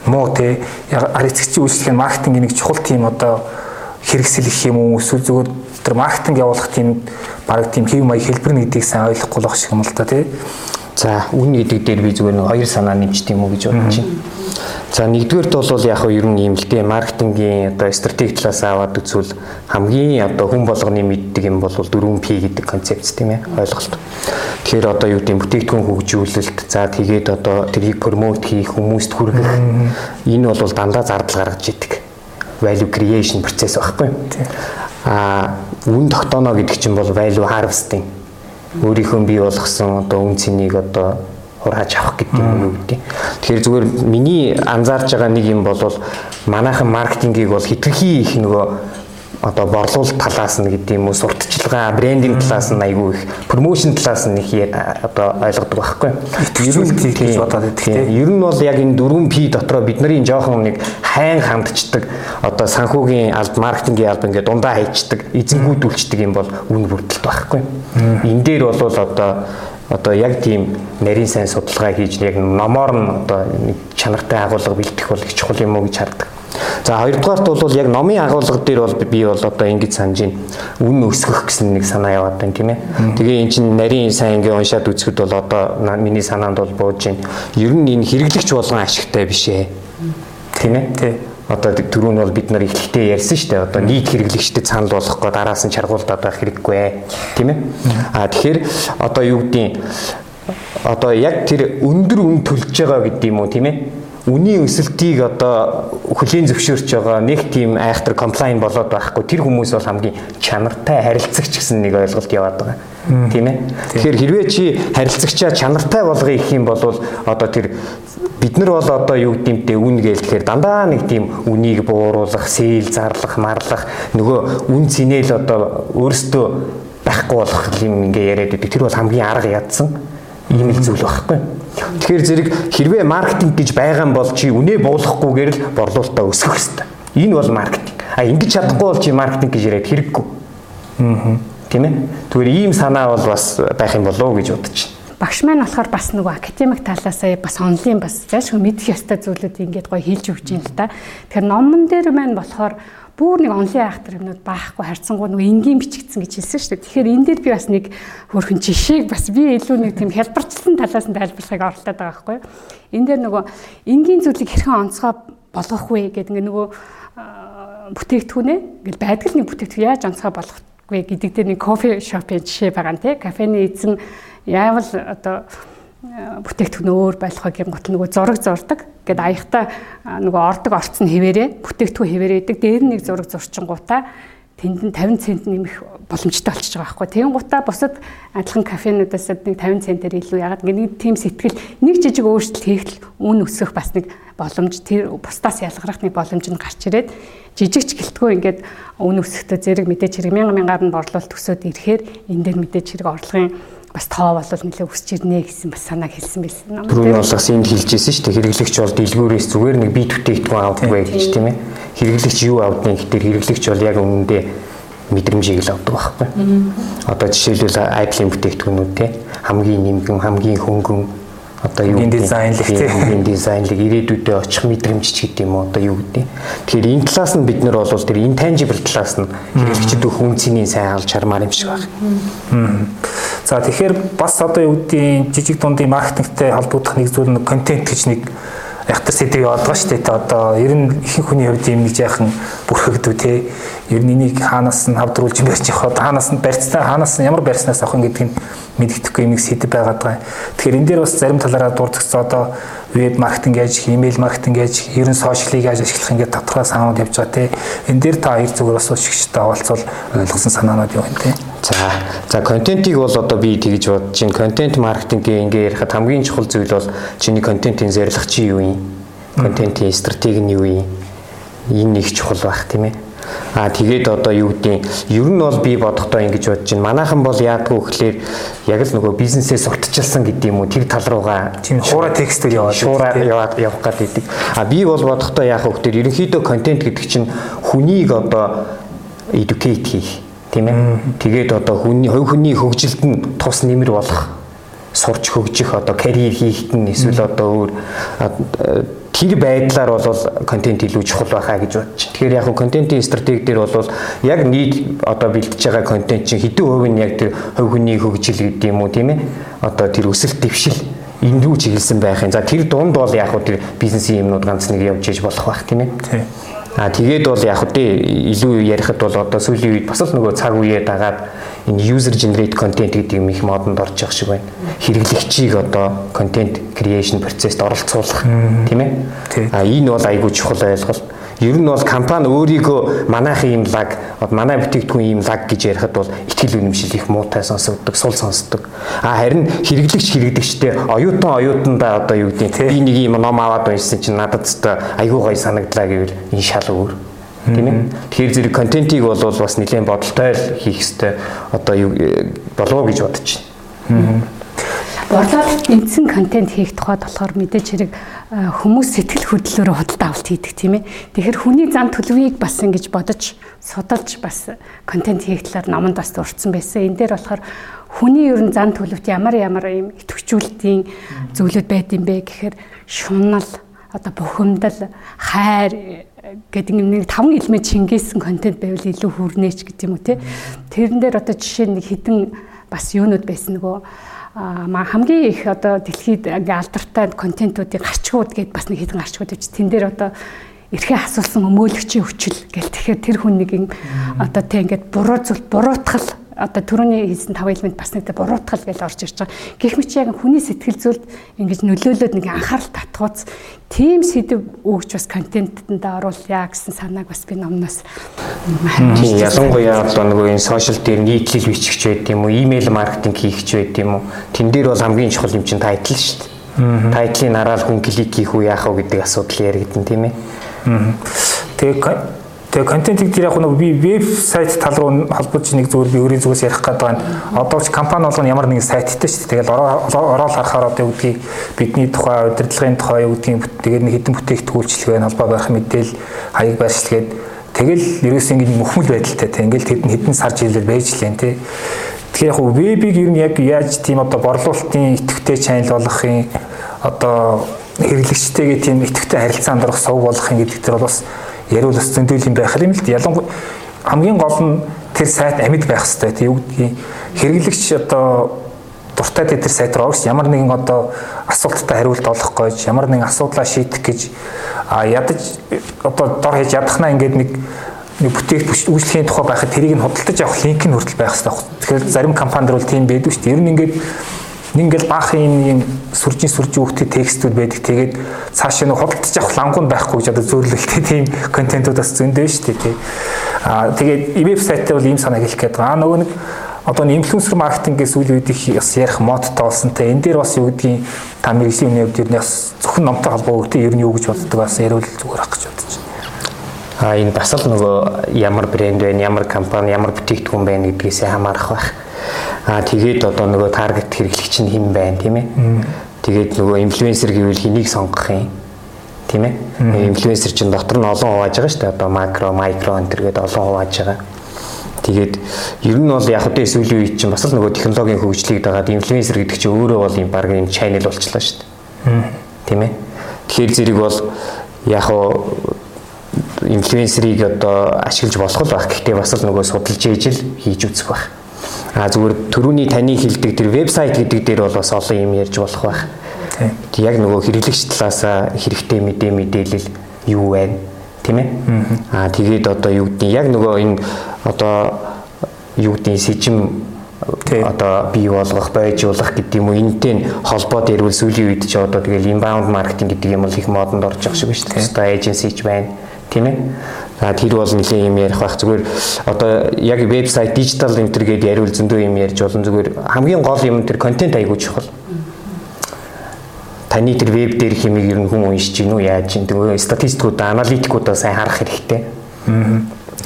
муу те. Харилцагчийн үйлчлэгийн маркетингийн нэг чухал тийм одоо хэрэгсэл их юм уу? Эсвэл зүгээр тэр маркетинг явуулах тийм баг тийм хэв маяг хэлбэр нэгдийг сайн ойлгохгүй л байх шиг юм л да тий. За үн гэдэг дээр би зүгээр нэг хоёр санаа нэмчт юм уу гэж бодож байна. За нэгдүгээрт бол яг хөө ер нь юм л дээ маркетингийн одоо стратеги талаас аваад үзвэл хамгийн одоо хүн болгоны мэддэг юм бол 4P гэдэг концепц тийм ээ ойлголт. Тэгэхээр одоо юу гэдэг бүтээгдэхүүн хөгжүүлэлт за тэгээд одоо тэрийг промот хийх хүмүүст хүргэх энэ бол дандаа зардал гаргаж идэг value creation процесс байхгүй. А үн тогтооно гэдэг чинь бол value harvesting өөрийнхөө бий болгосон одоо үн цэнийг одоо хурааж авах гэдэг юм уу гэдэг. Тэгэхээр зүгээр миний анзаарж байгаа нэг юм бол манайхан маркетингийг бол хитрхи их нөгөө одоо борлуулалт талаас нь гэдэг юм уу сурталчилгаа брендинг талаас нь айгүй их промошн талаас нь их одоо ойлгодог байхгүй. Ер нь гэж бодоод байдаг тийм. Ер нь бол яг энэ 4P дотроо бидний жоохон нэг хайн хандчдаг одоо санхүүгийн алба маркетингийн алба ингээд дундаа хайчдаг эзэнгүүдүүлчдэг юм бол үн бүрдэлт байхгүй. Энэ дээр бол одоо одоо яг тийм нарийн сайн судалгаа хийж яг номоор нь одоо чанартай агуулга бэлтгэх бол их чухал юм уу гэж хардаг. За хоёрдугаарт бол яг номын агуулга дээр бол би бол одоо ингэж санаж байна. Үн өсгөх гэсэн нэг санаа яваад байна тийм ээ. Тэгээ эн чинь нарийн сайн ингээ уншаад үзэхэд бол одоо миний санаанд бол бууж байна. Ер нь энэ хэрэглэгч болгон ашигтай биш ээ. Тийм ээ. Тий одоо түрүүн бол бид нар ихтэй ярьсан шүү дээ. Одоо нийт хэрэглэгчдэд санал болгохгүй дараас нь чаргуулдаг байх хэрэггүй тийм ээ. А тэгэхээр одоо юу гэдгийг одоо яг тэр өндөр үн төлж байгаа гэдэг юм уу тийм ээ үнийн өсөлтийг одоо хөлийн зөвшөөрч байгаа нэг тийм айхтар комплайн болоод байхгүй тэр хүмүүс бол хамгийн чанартай харилцагч гэсэн нэг ойлголт яваад байгаа. Тийм ээ. Тэгэхээр хэрвээ чи харилцагчаа чанартай болгоё гэх юм бол одоо тэр бид нар бол одоо юу гэдэмтэй үн гээл тэгэхээр дандаа нэг тийм үнийг бууруулах, сэл зарлах, марлах нөгөө үн цэнэл одоо өөрөөсөө байхгүй болох юм ингээ яриад байдаг. Тэр бол хамгийн арга ядсан ийм л зүйл байхгүй. Тэгэхээр зэрэг хэрвээ маркетинг гэж байгаа бол чи үнэ буулгахгүйгээр л борлуулалтаа өсгөх хэрэгтэй. Энэ бол маркетинг. А ингэж чадахгүй бол чи маркетинг гэж яриад хэрэггүй. Аа. Тийм ээ. Тэгвэл ийм санаа бол бас байх юм болов уу гэж бодож байна багш маань болохоор бас нөгөө академик талаасаа бас онлайн бас зайлшгүй мэдэх ёстой зүйлүүд ингээд гоё хэлж өгч юм л да. Тэгэхээр номон дээр маань болохоор бүр нэг онлайн айхтар юмнууд баахгүй харьцангуй нөгөө энгийн бичигдсэн гэж хэлсэн шүү дээ. Тэгэхээр энэ дээр би бас нэг хөрхөн жишээг бас би илүү нэг тийм хялбарчлсан талаас нь тайлбарлахыг оролдоод байгаа байхгүй юу. Энэ дээр нөгөө энгийн зүйлийг хэрхэн онцгой болгох вэ гэдэг ингээ нөгөө бүтээгдэхүүнээ ингээл байдаг л нэг бүтээгдэхүүн яаж онцгой болгохгүй гэдэг дээр нэг кофе шопын жишээ байгаа тий. Кафены эзэн яавал одоо бүтээгдэхүүн өөр гэх юм гот нөгөө зураг зурдаг. Гэт аяхта нөгөө ордог орцсон хэвээрээ бүтээгдэхүүн хэвээрээ идэг. Дээр нь нэг зураг зурчингуудаа тэнд нь 50 цент нэмэх боломжтой болчихж байгаа байхгүй. Тэгэн гутаа бусад адилхан кафенуудаас нэг 50 центээр илүү ягаад нэг тийм сэтгэл нэг жижиг өөрчлөлт хийх л үн өсөх бас нэг боломж тэр бусдаас ялгарах нэг боломж нь гарч ирээд жижигч гэлтгөө ингээд үн өсөхдөө зэрэг мэдээч хэрэг мянга мянгаар нь борлуулалт төсөөд ирэхээр энэ дээр мэдээч хэрэг орлогын бас тоо бол нэлээ өсч ирнэ гэсэн бас санааг хэлсэн байсан. Түрүүний болгоос энд хэлжсэн шүү дээ. Хэрэглэгч бол дэлгүүрээс зүгээр нэг бие бүтээгдэхүүн авдаг байх гэж тийм ээ. Хэрэглэгч юу авдгийг гэхээр хэрэглэгч бол яг үнэндээ мэдрэмжийг л авдаг байхгүй. Одоо жишээлбэл айдлын бүтээгдэхүүнүүд тийм хамгийн нэмгэн, хамгийн хөнгөн одоо юу дизайнлэг тийм дизайнлэг ирээдүйдээ очих мэдрэмж ч гэдэг юм уу одоо юу гэдэг. Тэгэхээр энэ талаас нь бид нар бол тэр intangible талаас нь хэрэглэгчд хүн цэний сайн алж хармаар юм шиг байна. За тэгэхээр бас одоо юу гэдэг жижиг дундын маркетингтэй холбогдох нэг зүйл нь контент гэж нэг ягтар сэдвийг олгоо шүү дээ. Одоо ер нь ихэнх хүний хувьд юм нэг яахан бүрхэгдв те. Ер нь энийг хаанаас нь хавдруулж барьж явах хаанаас нь барьцтай хаанаас нь ямар барьснаас авах юм гэдгийг мэддэхгүй юм сэдв байгаад байгаа. Тэгэхээр энэ дээр бас зарим талаараа дурдчихсан одоо веб маркетинг яаж, имэйл маркетинг яаж, ер нь сошиалыг яаж ашиглах ингээд тодорхой санаанууд явж байгаа те. Энэ дээр та хоёр зүгээр бас шигчтэй овалцвал ойлгосон санаанууд юу юм те. За за контентийг бол одоо би тэгж бодож байна. Контент маркетингийн ингээ ярихад хамгийн чухал зүйл бол чиний контентын зорилго чи юу юм? Контентын стратеги нь юу юм? Энэ их чухал байх тийм ээ. Аа тэгээд одоо юу гэдгийг ер нь бол би бодохдоо ингэж бодож байна. Манайхан бол яадгүй гэхлээр яг л нөгөө бизнесээс уртчилсан гэдэг юм уу тэр тал руугаа шуура текстээр яваад шуура яваад явах гэдэг. Аа би бол бодохдоо яах вэ гэхээр ерөнхийдөө контент гэдэг чинь хүнийг одоо educate хийх тийм ээ. Тэгээд одоо хүний хувь хүний хөгжилд нь тус нэмэр болох сурч хөгжих одоо карьер хийхэд нь эсвэл одоо өөр тэр байдлаар бол контент илүү чухал байхаа гэж бодож. Тэгэхээр яг контентын стратеги дээр бол яг нийт одоо бэлтэж байгаа контент чинь хэдэн хувь нь яг тэр хувь хүний хөгжил гэдэг юм уу тийм ээ. Одоо тэр өсөлт дэвшил энэ рүү чиглэсэн байх юм. За тэр дунд бол яг тэр бизнесийн юмнууд ганц нэг явж иж болох байх тийм ээ. Тийм. А тэгээд бол яг хөтэ илүү ярихад бол одоо сүүлийн үед бас л нөгөө цаг үеэ дагаад энэ user generate content гэдэг юм их модонд орж явах шиг байна. Хэрэглэгчийг одоо content creation процессд оролцуулах тийм ээ. А энэ бол айгүй чухал ойлголт. Ер нь бол компани өөрийгөө манайхын юм лаг, манай бүтээгдэхүүн юм лаг гэж ярихад бол ихтгэл үнэмшил их муутай сонсогддог, сул сонсдог. А харин хэрэглэгч хэрэглэгчтэй оюутан оюутандаа одоо юу гэдэг би нэг юм ном аваад уншсан чинь надад ч айгүй гоё санагдлаа гэвэл энэ шал өөр тийм ээ. Тэгэхээр зэрэг контентийг бол бас нэлээд бодолтой л хийх хэрэгтэй одоо юу болов гэж бодож байна. Борлуулалт эндсэн контент хийх тухайд болохоор мэдээж хэрэг хүмүүс сэтгэл хөдлөлөөр худалдаа авалт хийдэг тийм ээ. Тэгэхээр хүний зам төлөвийг бас ингэж бодож судалж бас контент хийх талаар номонд бас дурдсан байсан. Энэ дээр болохоор хүний ер нь зам төлөвт ямар ямар юм идэвхжүүлэлтийн зүйлүүд байд юм бэ гэхээр шунал одоо бухимдал хайр гэдэг нэг таван элемент шингээсэн контент байвал илүү хүрнэ ч гэдэг юм уу те. Тэрэн дээр одоо жишээ нэг хідэн бас юунууд байсан нөгөө маа хамгийн их одоо дэлхийд алдартай контентуудыг гарчгууд гэдээ бас нэг хэдэн гарчгууд гэж тэн дээр одоо эрхээ асуулсан өмөөлөгчийн хүчил гэл тэгэхээр тэр хүн нэг юм одоо тэг ингээд буруу зүйл буруутгал одоо түрүүний хийсэн тав элемент бас нэг буруутгал гэж орж ирж байгаа. Гэх мэт яг хүний сэтгэл зүйлд ингэж нөлөөлөд нэг анхаарал татгууц тийм сэдв өгч бас контентэнд оруулъя гэсэн санааг бас би номноос ялангуяа одоо нөгөө энэ сошиал дээр нийтлэл бичихч байд юм уу, имэйл маркетинг хийхч байд юм уу. Тэн дээр бол хамгийн чухал юм чинь тайтл шүү дээ. Тайтлын нараал хүн клик хийх үү яах вэ гэдэг асуудал яригдэн тийм ээ. Тэгээ Тэгээ контентийг тэр яг нэг би вебсайт тал руу холбож нэг зүгээр би өөрийн зүгээс ярих гэдэг байна. Одоо ч компани болгоно ямар нэгэн сайттай шүү дээ. Тэгэл ороод харахаар одоо үгдгийг бидний тухай удирдлагын тухай үгдгийг тэгээд нэг хэдэн бүтээгдэхүүлчлэгээ холбоо барих мэдээл хаяг байршлгээд тэгэл ерөөс ингэ мөхмөл байдалтай те ингээл тэд хэдэн сар жилээр байж лээ те. Тэгэхээр яг вебийг ер нь яг яаж тийм одоо борлуулалтын идэвхтэй чанал болгохын одоо хэрэглэгчтэйгээ тийм идэвхтэй харилцаанд орох сувг болгохын гэдэг дээр бол бас яриул бас зөндөл юм байх юм л. Ялангуяа хамгийн гол нь тэр сайт амьд байх хэрэгтэй. Тийм үг хэрэглэгч одоо дуртай тэр сайт руу орж ямар нэгэн одоо асуулттай хариулт олох гэж ямар нэгэн асуудлаа шийдэх гэж ядаж одоо дор хийж ядахнаа ингээд нэг нэг бүтээгт үйлчлэхийн тухай байхад тэрийг нь худалдаж авах линк нь хүртэл байх хэрэгтэй. Тэгэхээр зарим компанид бол тийм байдаг шүү дээ. Ер нь ингээд ингээл баахан юм сүржин сүрж өгөхтэй текстүүд байдаг. Тэгээд цаашаа нэг худалдаж авах лангуун байхгүй гэж одоо зөөрлөлтэй тийм контентууд бас зөндөө шүү дээ. Тий. Аа тэгээд вебсайтаа бол ийм санаа хэлэх гээд байгаа. Нөгөө нэг одоо инфлюенсер маркетингээс үйл үед их бас ярих модтой болсонтэй энэ дээр бас юу гэдгийг та мэрэгжлийн үнэ дээр бас зөвхөн номтой холбоотой ер нь юу гэж боддог бас яриул зүгээр ах гэж бодож байна. А энэ бас л нөгөө ямар брэнд байна, ямар компани, ямар бүтээгдэхүүн байна гэдгээс хамаарах байх. А тэгээд одоо нөгөө таргет хэрэглэгч нь хэн байна тийм ээ. Тэгээд нөгөө инфлюенсер гэвэл хэнийг сонгох юм тийм ээ. Инфлюенсер чинь дотор нь олон хувааж байгаа шүү дээ. Одоо макро, микро гэдэг олон хувааж байгаа. Тэгээд ер нь бол яг одоо сүүлийн үед чинь бас л нөгөө технологийн хөгжлийг дагаад инфлюенсер гэдэг чинь өөрөө бол юм баг юм чанел болчлаа шүү дээ. Тийм ээ. Тэгэхээр зэрэг бол яг инфлюенсерийг одоо ашиглаж болох л байх. Гэхдээ бас л нөгөө судалж ижил хийж үзэх байх. А зүгээр төрөүний таны хилдэг тэр вебсайт гэдэг дээр бол бас олон юм ярьж болох байх. Тийм. Яг нөгөө хэрэглэгч талаас хэрэгтэй мэдээ мэдээлэл юу байна тийм ээ. Аа тэгээд одоо юу гэдэг яг нөгөө энэ одоо юу гэдэг сэжим одоо бий болгох, байжуулах гэдэг юм уу энэтэй холбоо дээр үл сүүлийн үед ч одоо тэгэл inbound marketing гэдэг юм бол их модонд орж байгаа шүү дээ шүү дээ. Одоо agency ч байна тийм ээ. За тэр бол нэлээд юм ярих байх зүгээр одоо яг вебсайт дижитал энтер гэдээ яриул зөндөө юм ярьж болон зүгээр хамгийн гол юм тэр контент аягүй чухал таны тэр веб дээр хэмиг ер нь хүн уншиж гинүү яаж гин тэгээ статистикуудаа аналитикуудаа сайн харах хэрэгтэй.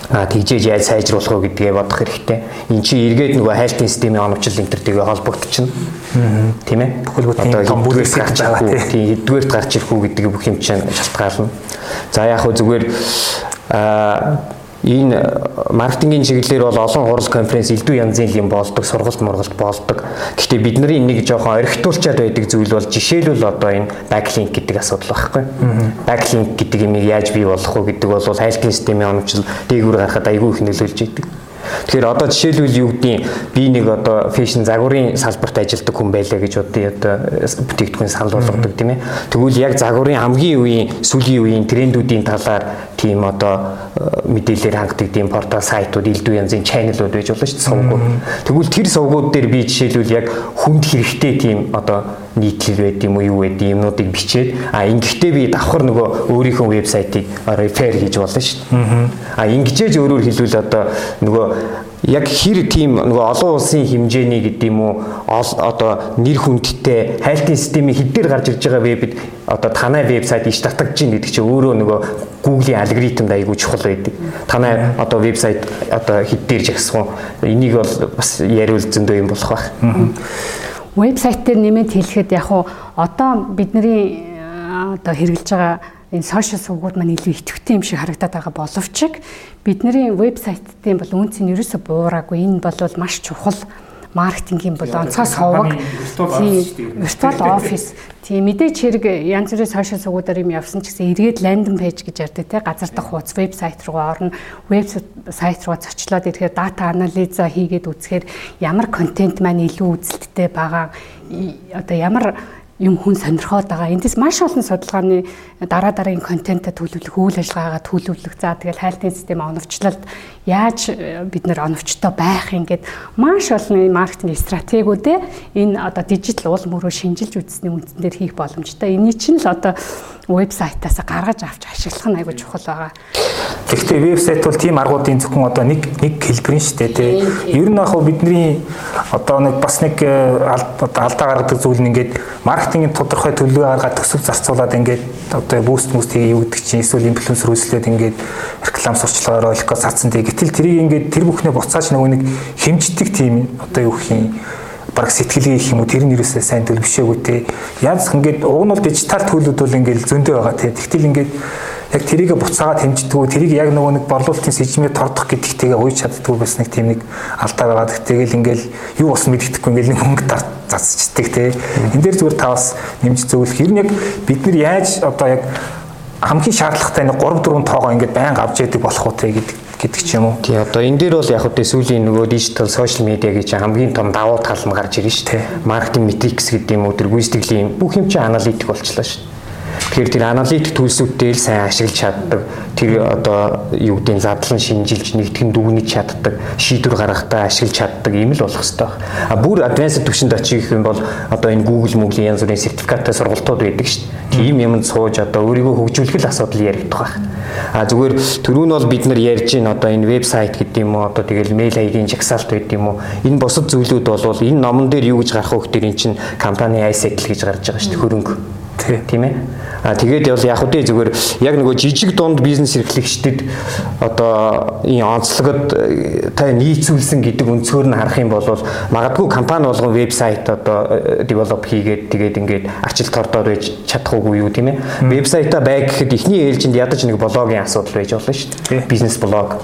Аа тэгжээж яаж сайжруулах вэ гэдгээ бодох хэрэгтэй. Эн чинь эргээд нөгөө хайлтын системийн оновчл интертэйгээ холбогдчихно. Тийм ээ. Бүхэл бүтэн том бүрээс гарч байгаа тийм хэддүгээрт гарч ирэх үү гэдэг бүх юм чинь шалтгаална. За яг хөө зүгээр энэ маркетингийн чиглэлээр бол олон хурал конференц элдв янзын юм болдог, сургалт мургалт болдог. Гэхдээ бидний нэг жоохон орхитуулчаад байдаг зүйл бол жишээлбэл одоо энэ backlink гэдэг асуудал байхгүй. Backlink гэдэг юм яаж бий болох вэ гэдэг бол хайлтын системийн онцлог дээгүүр гарахад айгүй их нөлөөлж идэг. Тэгэхээр одоо жишээлбэл юу гэдгийг би нэг одоо фэшн загварын салбарт ажилладаг хүн байлаа гэж одоо одоо бүтээгдэхүүн санал болгодог тийм ээ. Тэгвэл яг загварын хамгийн үеийн сүүлийн үеийн трендүүдийн талаар тийм одоо э, мэдээлэлээр хангадаг тийм портал сайтууд элдв янзын чаналууд байж болно шүү дээ сувгууд. Тэгвэл тэр сувгууд дээр би жишээлбэл яг хүнд хэрэгтэй тийм одоо нийтлэл байд юм уу юу байд юмнуудыг бичээд а ингэхдээ би давхар нөгөө өөрийнхөө вебсайтыг рефер хийж болно шүү дээ. А ингэжээж өөрөөр хэлбэл одоо нөгөө яг хэр тийм нөгөө олон улсын хэмжээний гэдэг юм уу одоо нэр хүндтэй хайлтын системийн хэд дээр гарч ирж байгаа вебэд одоо танай вебсайт иш татагдж байна гэдэг чинь өөрөө нөгөө Google-ийн алгоритмд айгүй чухал байдаг. Танай одоо вебсайт одоо хэд дээр жагсах вэ? Энийг бол бас яриул зөндөө юм болох байх вебсайт дээр нэмээд хэлэхэд яг уу одоо бидний одоо хэрэгжилж байгаа энэ сошиал сувгууд маань илүү идэвхтэй юм шиг харагдаад байгаа боловч бидний вебсайтын бол үнц нь ерөөсө буураагүй. Энэ бол маш чухал маркетингийн бол онцгой совог виртуал офис тийм мэдээч хэрэг янз бүрийн сошиал сувгуудаар юм явсан ч гэсэн эргээд ландинг пэйж гэж ярьдаг те газар дах хуудас вебсайт руу орно. Вебсайт руу зочлоод ирэхээр дата анализа хийгээд үзэхээр ямар контент маань илүү үзэлттэй байгаа. Одоо ямар юм хүн сонирхоод байгаа. Эндээс маш олон судалгааны дараа дараагийн контентаа төлөвлөх, үйл ажиллагаагаа төлөвлөх. За тэгэл хайлтын систем оновчлолд яаж э, бид нэр оновчтой байх ингээд маш олон маркетинг стратегиудээ энэ одоо дижитал уул мөрөө шинжилж үзсний үндсэн дээр хийх боломжтой. Эний чинь л одоо вебсайтаас гаргаж авч ашиглах нь айгүй чухал байгаа. Гэхдээ вебсайт бол тийм аргуудын зөвхөн одоо нэг нэг хэлбэрийн шүү дээ тий. Ер нь яг бидний одоо нэг бас нэг э, алдаа гаргадаг зүйл нь ингээд маркетингийн тодорхой төлөвөө гаргаад төсөв зарцуулаад ингээд одоо буст муст хийе юу гэдэг чинь эсвэл инфлюенсер үүслээд ингээд реклам сурчлагаар роликоо цаасан тий. Гэтэл тэрийг ингээд тэр бүхнээ буцааж нөгөө нэг хэмждэг тийм одоо юу гэх юм бараг сэтгэлгээ гэх юм уу тэр нь юусаа сайн төлөвшөөгүй те. Янз ингээд уг нь бол дижитал төлөвүүд бол ингээд зөндөө байгаа те. Тэгтэл ингээд яг тэрийг буцаагаад хэмждэггүй тэрийг яг нөгөө нэг борлуулалтын сэжмээ тордох гэдэгтэйгээ ууж чаддгүй бас нэг тийм нэг алдаа байгаа. Тэгэл ингээл юу болсон мэддэхгүй ингээл нэг хөнгө дарт зацчдаг те. Энд дээр зүгээр та бас нэмж зөвлөх. Ер нь яг бид нар яаж одоо яг хамгийн шаардлагатай нэг 3 4 тоогоо ингээд байнга авч яадаг болох уу те гэдэг гэдэг ч юм уу. Тий одоо энэ дээр бол яг хөтэ сүүлийн нөгөө дижитал сошиал медиа гэж хамгийн том давуу тал нь гарч ирж штэ. Маркетинг метрикс гэдэг юм уу тэр гүйцэтгэлийн бүх юм чинь аналитик болчихлоо штэ. Тэгэхээр тэр аналитик төлсүүдтэй л сайн ашиглаж чаддаг. Тэр одоо юу гэдгийг задлан шинжилж нэгтгэн дүгнэж чаддаг, шийдвэр гаргахтаа ашиглаж чаддаг юм л болох хэрэгтэй байна. А бүр advanced түвшинд очих юм бол одоо энэ Google мөгийн янз бүрийн сертификаттай сургалтууд байдаг шүү дээ. Тийм юмд сууж одоо өөрийгөө хөгжүүлэх л асуудал яригдах байх. А зүгээр түрүү нь бол бид нар ярьж байна одоо энэ вебсайт гэдэг юм уу одоо тэгэл mail ID-ийн жагсаалт байдаг юм уу. Энэ бусад зүйлүүд бол энэ номон дээр юу гэж гарах вэ гэхээр эн чинь компани iSettle гэж гарч байгаа шүү дээ хөрөнгө. Тийм ээ. А тэгээд бол яг үгүй зүгээр яг нөгөө жижиг дунд бизнес эрхлэгчдэд одоо энэ онцлогод э, та нийцүүлсэн гэдэг өнцгөр нь харах юм бол магадгүй компани болгон вебсайт одоо develop хийгээд тэгээд ингээд арчил тордоор байж чадахгүй юу тийм ээ. Вебсайтаа байг гэхэд ихний ээлжинд ядаж нэг блогийн асуудал байж болно шүү дээ. Бизнес блог.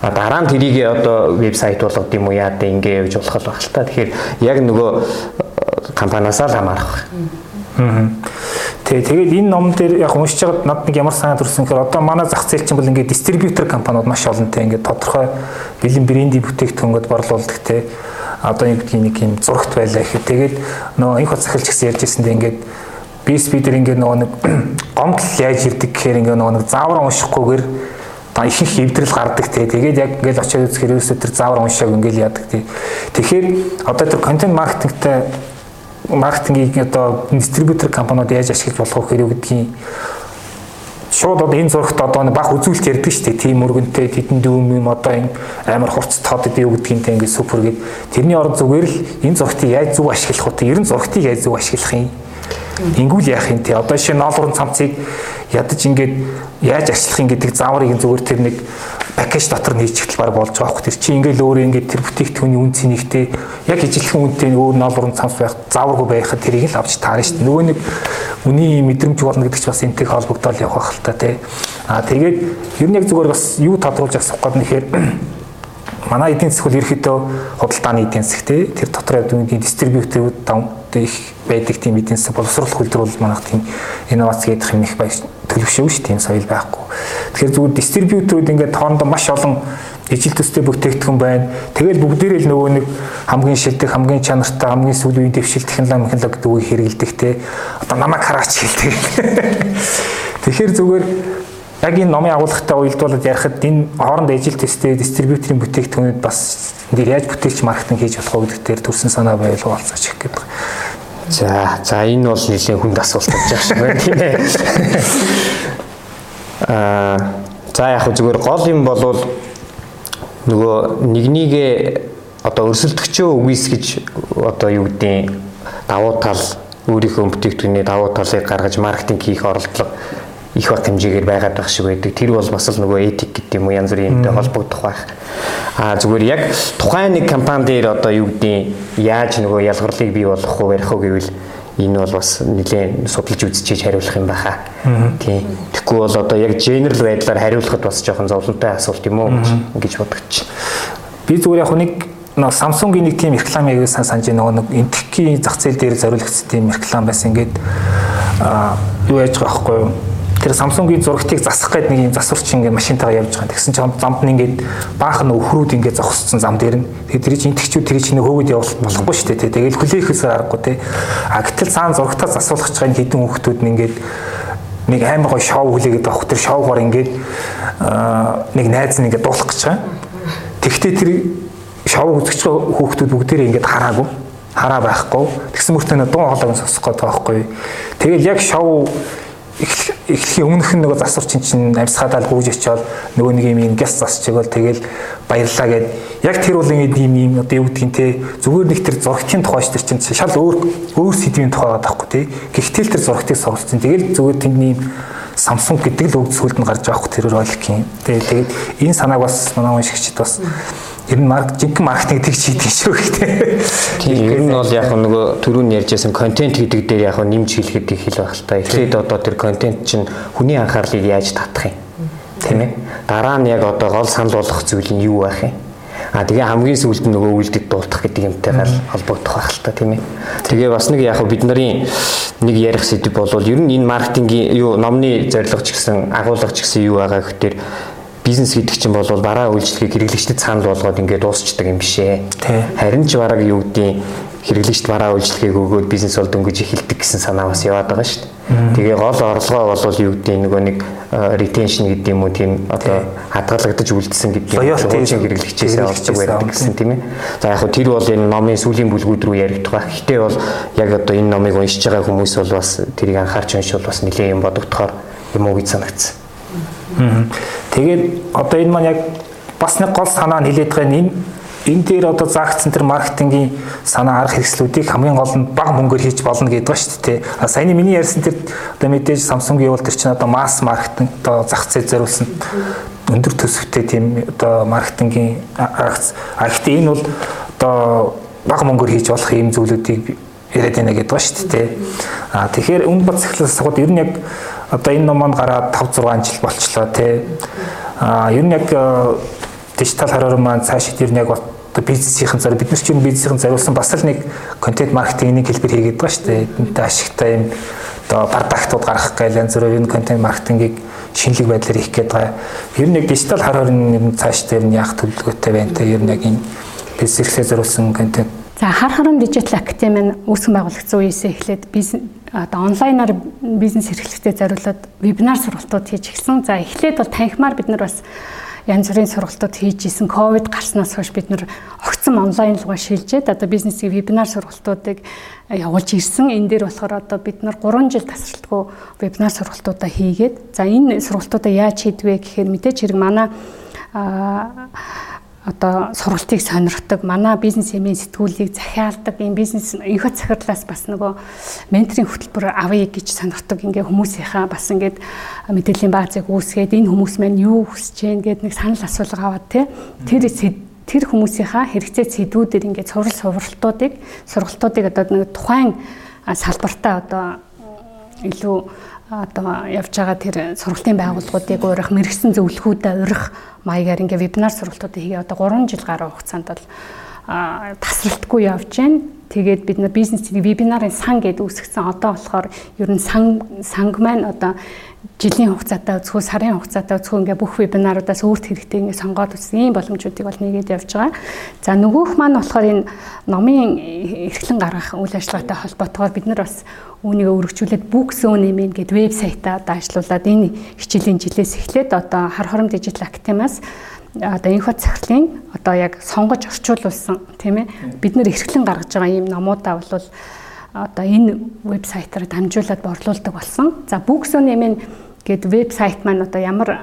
А дараа нь тэрийг одоо вебсайт болгоод юм уу яа дэ ингэ явж болох байх л та. Тэгэхээр яг нөгөө э, компаниасаа л хамаарах. Аа. Тий, тэгээд энэ ном дээр яг уншиж байгаад над нэг ямар санаа төрсөн гэхээр одоо манай зах зээл чинь бол ингээд дистрибьютор компаниуд маш олонтэй ингээд тодорхой бэлэн брендийн бүтээгдэхүүнгөд борлуулдаг те. Одоо нэг нэг юм зурагт байлаа гэхэд тэгээд нөгөө инх захилч гэсэн ярьж ирсэндээ ингээд BSB дээр ингээд нөгөө нэг гомдол яаж ирдэг гэхээр ингээд нөгөө нэг заавар уншихгүйгээр та ихэнх эвдрэл гардаг те. Тэгээд яг ингээд очиод үзэхээр ерөөсөө тэр заавар уншааг ингээд яадаг те. Тэгэхээр одоо тэр контент маркетингтэй маркетингийг одоо дистрибьютор компаниуд яаж ашиглаж болох вэ гэдгийг шууд одоо энэ зурагт одоо баг үзүүлэлт ярьдаг шүү дээ. Тим өргөнтэй тэдэн дүүм юм одоо энэ амар хурц тод бий гэдгийнтэй ингээд супер гэд тэрний орон зүгээр л энэ зурагтыг яаж зөв ашиглах вэ? Ер нь зурагтыг яаж зөв ашиглах юм? Ингүүл яах юм те. Одоо жишээ нь ноолурын цамцыг ядаж ингээд яаж арчлах юм гэдэг зааврыг зүгээр тэр нэг пакэж дотор нь хийчихэл баг болж байгаа хөх тэр чи ингээл өөрөө ингээд тэр бүтээгдэхүүний үн цэнийгтэй яг ижилхэн үнэтэй өөр ноолурын цамц байх зааваргүй байхад тэрийг л авч таарна шүү дээ. Нөгөө нэг үний мэдрэмж болно гэдэг чи бас энтэй холбогдоод явах хэл та тий. А тэгээд ер нь яг зүгээр бас юу тодруулж асуух гээд нэхэр манай эдийн засгуул ерөөхдөө худалдааны эдийн засаг тий. Тэр дотор ядуугийн дистрибьюторүүд их байдаг тийм эдийн засаг боловсруулах үйлдвэр бол манайх тийм инновац гэдэг юм их байж төлөвшөө шүү тийм соёл байхгүй. Тэгэхээр зүгээр дистрибьюторууд ингээд хоорондоо маш олон ижил төстэй бүтээгдэхүүн байна. Тэгэл бүгдээрээ л нөгөө нэг хамгийн шилдэг, хамгийн чанартай, хамгийн сүүлийн дэвшил технологи технологи хэрэгэлдэг те. Одоо намайг хараач хэлдэг. Тэгэхээр зүгээр яг энэ номын агуулгатай уялдуулаад ярихад энэ хооронд ижил төстэй дистрибьюторын бүтээгдэхүүнүүд бас нэр яаж бүтээлч маркетинг хийж болох вэ гэдэг дээр төрсэн санаа байлгаа олцооч гэх байна. За за энэ бол нэлийн хүнд асуулт болж байгаа шиг байна тийм ээ. Аа за яг зүгээр гол юм болвол нөгөө нэгнийгээ одоо өрсөлдөгчөө үгүйсгэж одоо юу гэдээ давуу тал өөрийнхөө бүтээгдэхүүний давуу талыг гаргаж маркетинг хийх оролдлого их бат хэмжээгээр байгаад байх шиг байдаг. Тэр бол бас л нөгөө этик гэдэг юм уу янз бүрийн юмтай холбогдох байх. Аа зүгээр яг тухайн нэг компани дээр одоо юу гэдээ яаж нөгөө ялгарлыг бий болгох уу ярих уу гэвэл энэ бол бас нэлээд судалж үзчихэж хариулах юм баха. Тийм. Тэгэхгүй бол одоо яг генерал байдлаар хариулахад бас жоохон зовлонтой асуулт юм уу гэж бодогч. Би зүгээр яг нэг нөө Samsung-ийн нэг тийм рекламыг сан санаж нөгөө нэг энтхийн зах зээл дээр зориулагдсан тийм реклам байсан. Ингээд аа юу яаж байгаа байхгүй юу? Тэр Samsung-ийн зурагтыг засах гээд нэг юм засварч ингээд машинтайгаа явж байгаа. Тэгсэн чинь замд нь ингээд баахан өхрүүд ингээд зогссон зам дээр нь. Тэгээд тэр чинь интгчүүд тэр чинь хөөгд явуулах болохгүй шүү дээ. Тэгэл хүлээхээс аргагүй те. А гэтэл цаана зурагтаа засуулах гэж байгаа хэдэн хүүхдүүд нь ингээд нэг амар гой шоу хүлээгээд авах тэр шоугаар ингээд нэг найз нь ингээд дуулах гэж байгаа. Тэгвэл тэр шоу үзэгч хүүхдүүд бүгдээрээ ингээд хараагүй хараа байхгүй. Тэгсэн мөртөө дуу хоолойг сонсох байгаа байхгүй. Тэгэл яг шоу эхлэхийн өмнөх нь нөгөө засвар чин чин амьсгаадаа гүйж очиод нөгөө нэг юм гяс засч өгөөл тэгэл баярлаа гэд яг тэр бол ингэ юм юм одоо юу гэдгийг те зүгээр нэг тэр зургтын тухай ч тэр чин шал өөр өөр сэдвийн тухай байгаа байхгүй те гэхдээ тэр зургтыг суралцсан тэгэл зүгээр тэндний Samsung гэдэг л үг зөвлөлд нь гарч байгаа хөх тэр роликийн. Тэгээ тэгээд энэ санааг бас манай уншигчид бас ер нь марк жинхэнэ маркетинг тэгж хийдэг шүү гэхдээ. Тийм ер нь бол яг нөгөө түрүүн ярьжсэн контент гэдэг дээр яг нэмж хэлэхэд их хэл байх л та. Эхлээд одоо тэр контент чинь хүний анхаарлыг яаж татах юм? Тийм ээ. Дараа нь яг одоо гол санал болгох зүйл нь юу байх юм? А тэгээ хамгийн сүүлд нь нөгөө үйлдэл дуулах гэдэг юмтайгаар холбогдох байх л та тийм ээ. Тэгээ бас нэг яг бид нарын нэг ярих сэдв бол ер нь энэ маркетингийн юу номны зорилго ч гэсэн агуулга ч гэсэн юу байгаа гэхээр бизнес гэдэг чинь бол бараа үйлчлэгийг хэрэглэгчдэд санал болгоод ингээд дуусчдаг юм биш ээ. Харин ч бараг юу гэдгийг хэрэглэгчд бараа үйлчлэгийг өгөөд бизнес бол дөнгөж эхэлдэг гэсэн санаа бас яваад байгаа шүү дээ. Тэгээ гол орлогоо бол юу гэдэг нөгөө нэг retention гэдэг юм уу тийм одоо хадгалагдаж үлдсэн гэдэг юм. Хуучин хэрэглэгчээс олдог байдаг гэсэн тийм ээ. За яг хөө тэр бол энэ номын сүүлийн бүлгүүд рүү яригдах байх. Гэтэ бол яг одоо энэ номыг уншиж байгаа хүмүүс бол бас тэрийг анхаарч уншвал бас нэлээд юм бодогдохоор юм уу гэж санагдсан. Тэгээд одоо энэ маань яг бас нэг гол санаа нь хилээд байгаа энэ энэ дээр одоо заагдсан тэр маркетингийн санаа арга хэрэгслүүдийг хамгийн гол нь бага мөнгөөр хийж болно гэдэг ба шүү дээ. Саяны миний ярьсан тэр одоо мэдээж Samsung-ийн тэр чинь одоо масс маркетинг одоо зах зээл зориулсан өндөр төсөвтэй тийм одоо маркетингийн агц. А гэхдээ энэ бол одоо бага мөнгөөр хийж болох ийм зүйлүүдийг яриад байна гэдэг ба шүү дээ. А тэгэхээр үн бац эхлээс сагууд ер нь яг одоо энэ ном маань гараад 5 6 жил болчлоо тий. А ер нь яг дижитал хараар маань цаашид ер нь яг бизнесийн зарим бид нар ч юм бизнесийн зариулсан бас л нэг контент маркетингийн нэг хэлбэр хийгээд байгаа шүү дээ. Эдэнтэй ашигтай юм одоо продактууд гаргах гээл янз бүрийн контент маркетингийг шинэлэг байдлаар хийх гээд байгаа. Ер нь яг дижитал хараар нь цааш дээр нь яах төлөвлөгөөтэй байна те. Ер нь яг энэ бизнес эрхлээ зориулсан контент За хар харам дижитал академи нь үүсгэн байгуулагдсан үеэсээ эхлээд одоо онлайнаар бизнес эрхлэлтэд зориулаад вебинар сургалтууд хийж эхэлсэн. За эхлээд бол танхимаар бид нар бас янз бүрийн сургалтууд хийж исэн. Ковид гарснаас хойш бид нар огцом онлайн руугаа шилжээд одоо бизнесийн вебинар сургалтуудыг явуулж ирсэн. Энэ дээр болохоор одоо бид нар 3 жил тасралтгүй вебинар сургалтуудаа хийгээд за энэ сургалтуудаа яаж хийдвэ гэхээр мэдээч хэрэг манай одоо сургалтыг сонирхдаг, манай бизнес эмийн сэтгүүлийг захиалдаг, ийм бизнес энхот захирлаас бас нөгөө менторийн хөтөлбөр авъя гэж сонирхдаг ингээ хүмүүсийнхаа бас ингээд мэдээллийн баазыг үүсгээд энэ хүмүүс маань юу хүсэж байна гэд нэг санал асуулга аваад тий тэр тэр хүмүүсийнхаа хэрэгцээ сэдвүүдээр ингээд сурал сургалтуудыг сургалтуудыг одоо нэг тухайн салбартаа одоо илүү одоо явж байгаа тэр сургалтын байгууллагуудыг уурах мэрэгсэн зөвлөхүүдэд урих маягаар ингээ вебинар сургалтуудыг хийгээ одоо 3 жил гаруй хугацаанд бол тасралтгүй явж байна. Тэгээд бид нар бизнесийн вебинарын сан гэдээ үүсгэсэн. Одоо болохоор ер нь сан санг маань одоо жилийн хугацаатай үзэхүү сарын хугацаатай үзэхүү ингээ бүх вебинаруудаас өөрт хэрэгтэй ингээ сонгоод үзсэн ийм боломжуудыг бол нэгээд явж байгаа. За нөгөөх маань болохоор энэ номын эрхлэн гаргах үйл ажиллагаатай холбоотойгоор бид нар бас үүнийг өргөжүүлээд Books.nm гэдэг вебсайтаа одоо ажилуулад энэ хичээлийн жилээс эхлээд одоо хар хором дижитал академиас одоо инфо цахилын одоо яг сонгож орчуулсан тийм ээ бид нэр эрхлэн гаргаж байгаа ийм номуудаа бол одоо энэ вебсайтаар дамжуулаад борлуулдаг болсон. За Books.nm гэдэг вебсайт маань одоо ямар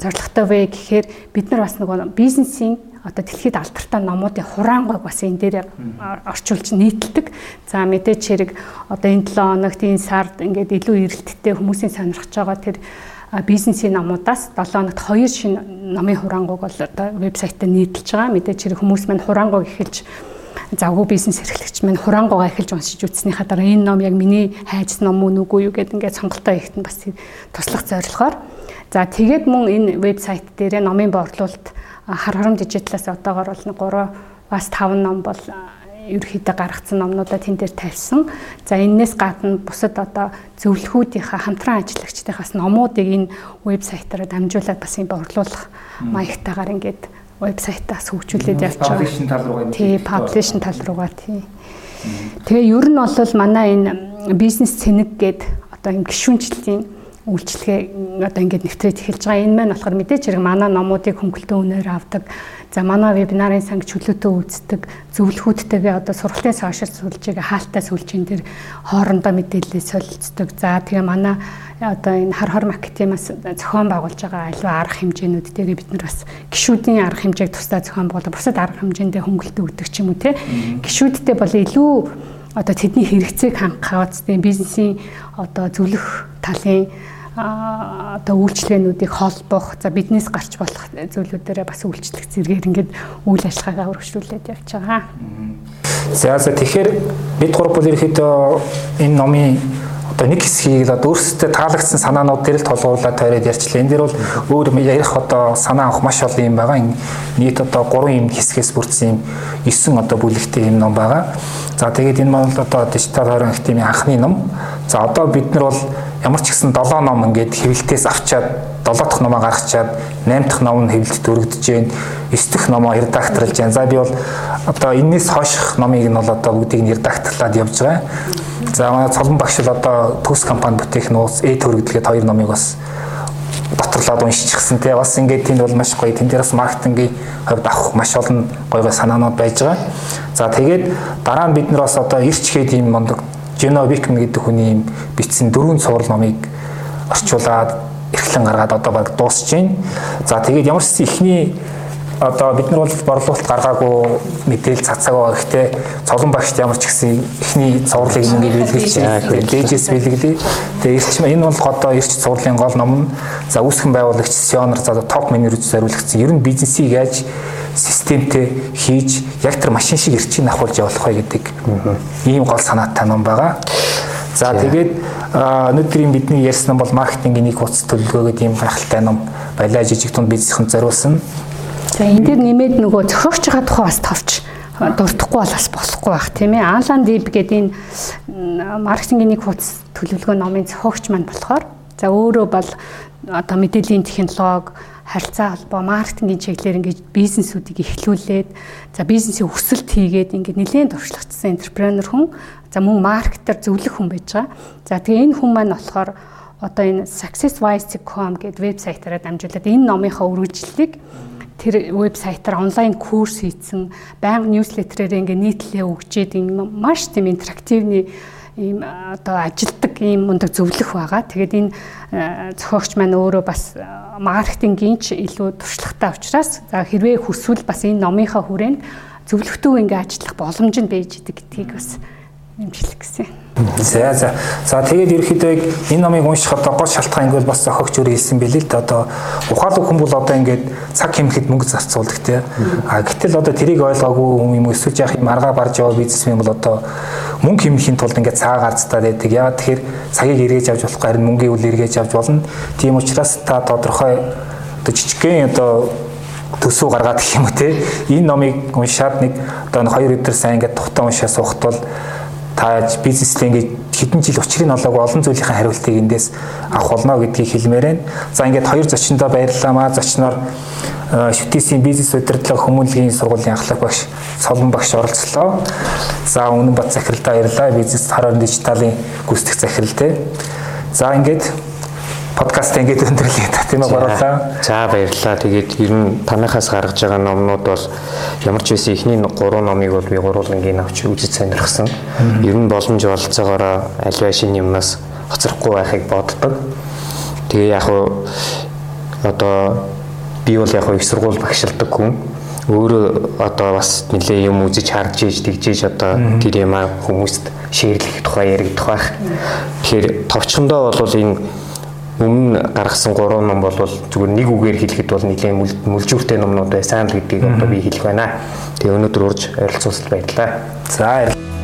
зорилготой вэ гэхээр бид нар бас нөгөө бизнесийн одоо дэлхийд алдартай номуудын хураангойг бас энэ дээр орчуулж нийтэлдэг. За мэдээч хэрэг одоо энэ 7 хоногт энэ сард ингээд илүү эрэлттэй хүмүүсийн сонирхож байгаа тэр бизнесийн номуудаас 7 хоногт хоёр шинэ номын хураангуйг бол одоо вебсайтаар нийтэлж байгаа. Мэдээч хэрэг хүмүүс маань хураангуйг эхэлж завгүй бизнес эрхлэгч маань хураангуйгаа эхэлж уншиж үзснийхаа дараа энэ ном яг миний хайж ном уу нүггүй юу гэд ингээд сонголтоо нь бас туслах зорилгоор за тэгээд мөн энэ вебсайт дээр номын борлуулалт хар хором дижиталаас одоогор бол 3 бас 5 ном бол ерөөхдөө гаргацсан номнуудаа тэн дээр тавьсан. За энээс гадна бусад одоо зөвлөхүүдийнхаа хамтран ажиллагчдынхаас номуудыг энэ вебсайтаараа дамжуулаад бас юм борлуулах маягтайгаар ингээд вебсайтаас хөгжүүлээд явж байгаа. Publishing тал руугаа. Тий, publishing тал руугаа тий. Тэгээ ер нь бол манай энэ бизнес цэнэг гээд одоо юм гişүнчлэлийн үйлчлэгээ одоо ингээд нэвтрээд эхэлж байгаа. Энэ маань болохоор мэдээч хэрэг манай номуудыг хөнгөлтөө үнээр авдаг. За манай вебинарын санг чөлөөтөө үздэг, зөвлөхүүдтэйгээ одоо сургалтын сошиал сүлжээг хаалттай сүлжээн дээр хоорондоо мэдээлэл солилцдог. За тэгээ манай одоо энэ хар хор маркетинаас зохион байгуулж байгаа аливаа арга хэмжээнүүд дээр бид нар бас гişүүдийн арга хэмжээг тусдаа зохион байгуулдаг. Бусад арга хэмжээндээ хөнгөлтөө өгдөг ч юм уу те. Гişүүдтэй бол илүү одоо тэдний хэрэгцээг хангахаас тийм бизнесийн одоо зөвлөх талын одоо үйлчлэгээнүүдийг холбох за биднээс гарч болох зүйлүүдээрээ бас үйлчлэх зэрэгээр ингээд үйл ажиллагаагаа өргөжлүүлээд явж байгаа. За за тэгэхээр бид гурав бол ерөөхдөө энэ номын одоо нэг хэсгийг л одоо өөрсдөө таалагдсан санаанууд дээр л толгуурлаад тойроод ярьчлаа. Энэ дэр бол өөр ярих одоо санаа авах маш олон юм байгаа. Нийт одоо 3 юм хэсгээс бүрдсэн юм 9 одоо бүлэгтэй юм ном байгаа. За тэгээд энэ маань одоо дижитал хорон академийн анхны ном. За одоо бид нар бол ямар ч гэсэн 7 ном ингээд хэвлэлтээс авчаад 7 дахь номоо гаргачаад 8 дахь ном нь хэвлэлд өргөдөж гээ. 9 дахь номоо редакторлж гээ. За би бол одоо энэс хойших номыг нь бол одоо бүгдийг нь редакторлаад явж байгаа. За манай цолон багш л одоо төс компани бүтээх нууц э төрөгдлгээд хоёр номыг бас доторлоод уншчихсан тий бас ингээд тэнд бол маш гоё тэн дээрээс маркетингийн хувьд авах маш олон гоё гоё санаанууд байж байгаа. За тэгээд дараа нь бид нар бас одоо ирчгээд ийм мондог Жено Викман гэдэг хүний бичсэн дөрвөн цуврал номыг орчуулад эрхлэн гаргаад одоо баг дуусж байна. За тэгээд ямар ч ихний одоо бид нар бол борлуулалт гаргаагүй мэдээл цацаг байгаа. Гэхдээ цолон багшд ямар ч гэсэн ихний цувралыг ингээд бэлгэлж дээжээс бэлгэлээ. Тэгээ ирч энэ бол одоо ирч цувралын гол ном нь за үүсгэн байгуулагч Сионер за топ менежер зориулагдсан. Ер нь бизнесийг яаж системтэй хийж яг тэр машин шиг эрчийг авахулж явуулах вэ гэдэг ийм гол санаатай ном байгаа. За тэгээд өнөөдрийн бидний ярьсан бол маркетингийн нэг хуц төлөвлөгөө гэдэг ийм гайхалтай ном балиа жижиг тунд бизнесхэнд зориулсан. За энэ дээр нэмээд нөгөө зохиогч байгаа тухай бас товч дуртахгүй бол бас болохгүй байх тийм ээ. Алан Диб гэдэг энэ маркетингийн нэг хуц төлөвлөгөө номын зохиогч маань болохоор за өөрөө бол одоо мэдээллийн технологи харилцаа холбоо маркетингийн чиглэлээр ингэж бизнесүүдийг эхлүүлээд за бизнесийн өсөлт хийгээд ингээд нэлээд туршлагатсан энтерпренер хүн за мөн маркетер зөвлөх хүн байж байгаа. За тэгээ энэ хүн маань болохоор одоо энэ successwise.com гэдэг вебсайтаараа дамжуулаад энэ номынхаа үргэлжлэлийг тэр вебсайтаар онлайн курс хийсэн, байнга ньюслетерээр ингээ нийтлээ өгчээд энэ маш тийм интерактивны ийм одоо ажилдаг ийм мундаг зөвлөх байгаа. Тэгээд энэ зохиогч маань өөрөө бас маркетингийн ч илүү туршлагатай учраас за хэрвээ хүсвэл бас энэ номынхаа хүрээнд зөвлөгтөө ингээ ажиллах боломж нь байж идэг гэдгийг бас нэмжлэх гэсэн. За за. За тэгээд ерөөхдөө энэ номыг уншихад гол шалтгаан ингл бас зохиогч өөрөө хэлсэн бэлээ л дээ. Одоо ухаалаг хүн бол одоо ингээд цаг хэмнэхэд мөнгө зарцуулдаг тий. А гэтэл одоо тэрийг ойлгоогүй хүн юм эсвэл яах юм аргаа барж яваа бизнесмен бол одоо мөнгө хэмнэхийн тулд ингээд цаа гарцтаад байдаг. Яагаад тэгэхээр цагийг эргэж авч болохгүй харин мөнгөийг үл эргэж авч болно. Тийм учраас та тодорхой одоо жижигхэн одоо төсөв гаргаад гэх юм те энэ номыг уншаад нэг одоо 2 өдөр сайн ингээд тухтаа уншаа суухт бол та бизнестэй ингээд хэдэн жил учрыг олоогүй олон зүйлийн хариултыг эндээс авах болно гэдгийг хэлмээр байна. За ингээд хоёр зочиндоо баярлалаа маа зочноор шүтээсийн бизнес удирдлага хүмүүнлэгийн сургуулийн ахлах багш Солон багш оролцлоо. За үнэн бат захиралдаа баярлалаа. Бизнес хараар дижиталын гүйцэтгэх захирал те. За ингээд подкаст ингээд өндөрлөө та тийм ээ гурлаа. За баярлалаа. Тэгээд ер нь танахаас гаргаж байгаа номнууд бол ямар ч байсан эхний 3 номыг бол би гурвангийн авч үзэж сонирхсан. Ер нь боломж олцоогоор аль байшин юмнаас хоцрохгүй байхыг боддог. Тэгээ яг одоо би бол яг их сургууль багшилдаг хүн өөрөө одоо бас нэлээ юм үзэж харж ийж тэгжээж одоо тэр юм хүмүүст шеэрлэх тухай яригдах байх. Тэгэхээр товчхондоо бол энэ өмнө гаргасан 3 ном бол зүгээр нэг үгээр хэлэхэд бол нэлээд мүлжүүртэй номнууд байсан гэдгийг одоо би хэлэх байна. Тэгээ өнөөдөр урьж ойролцуулсад баярлалаа. За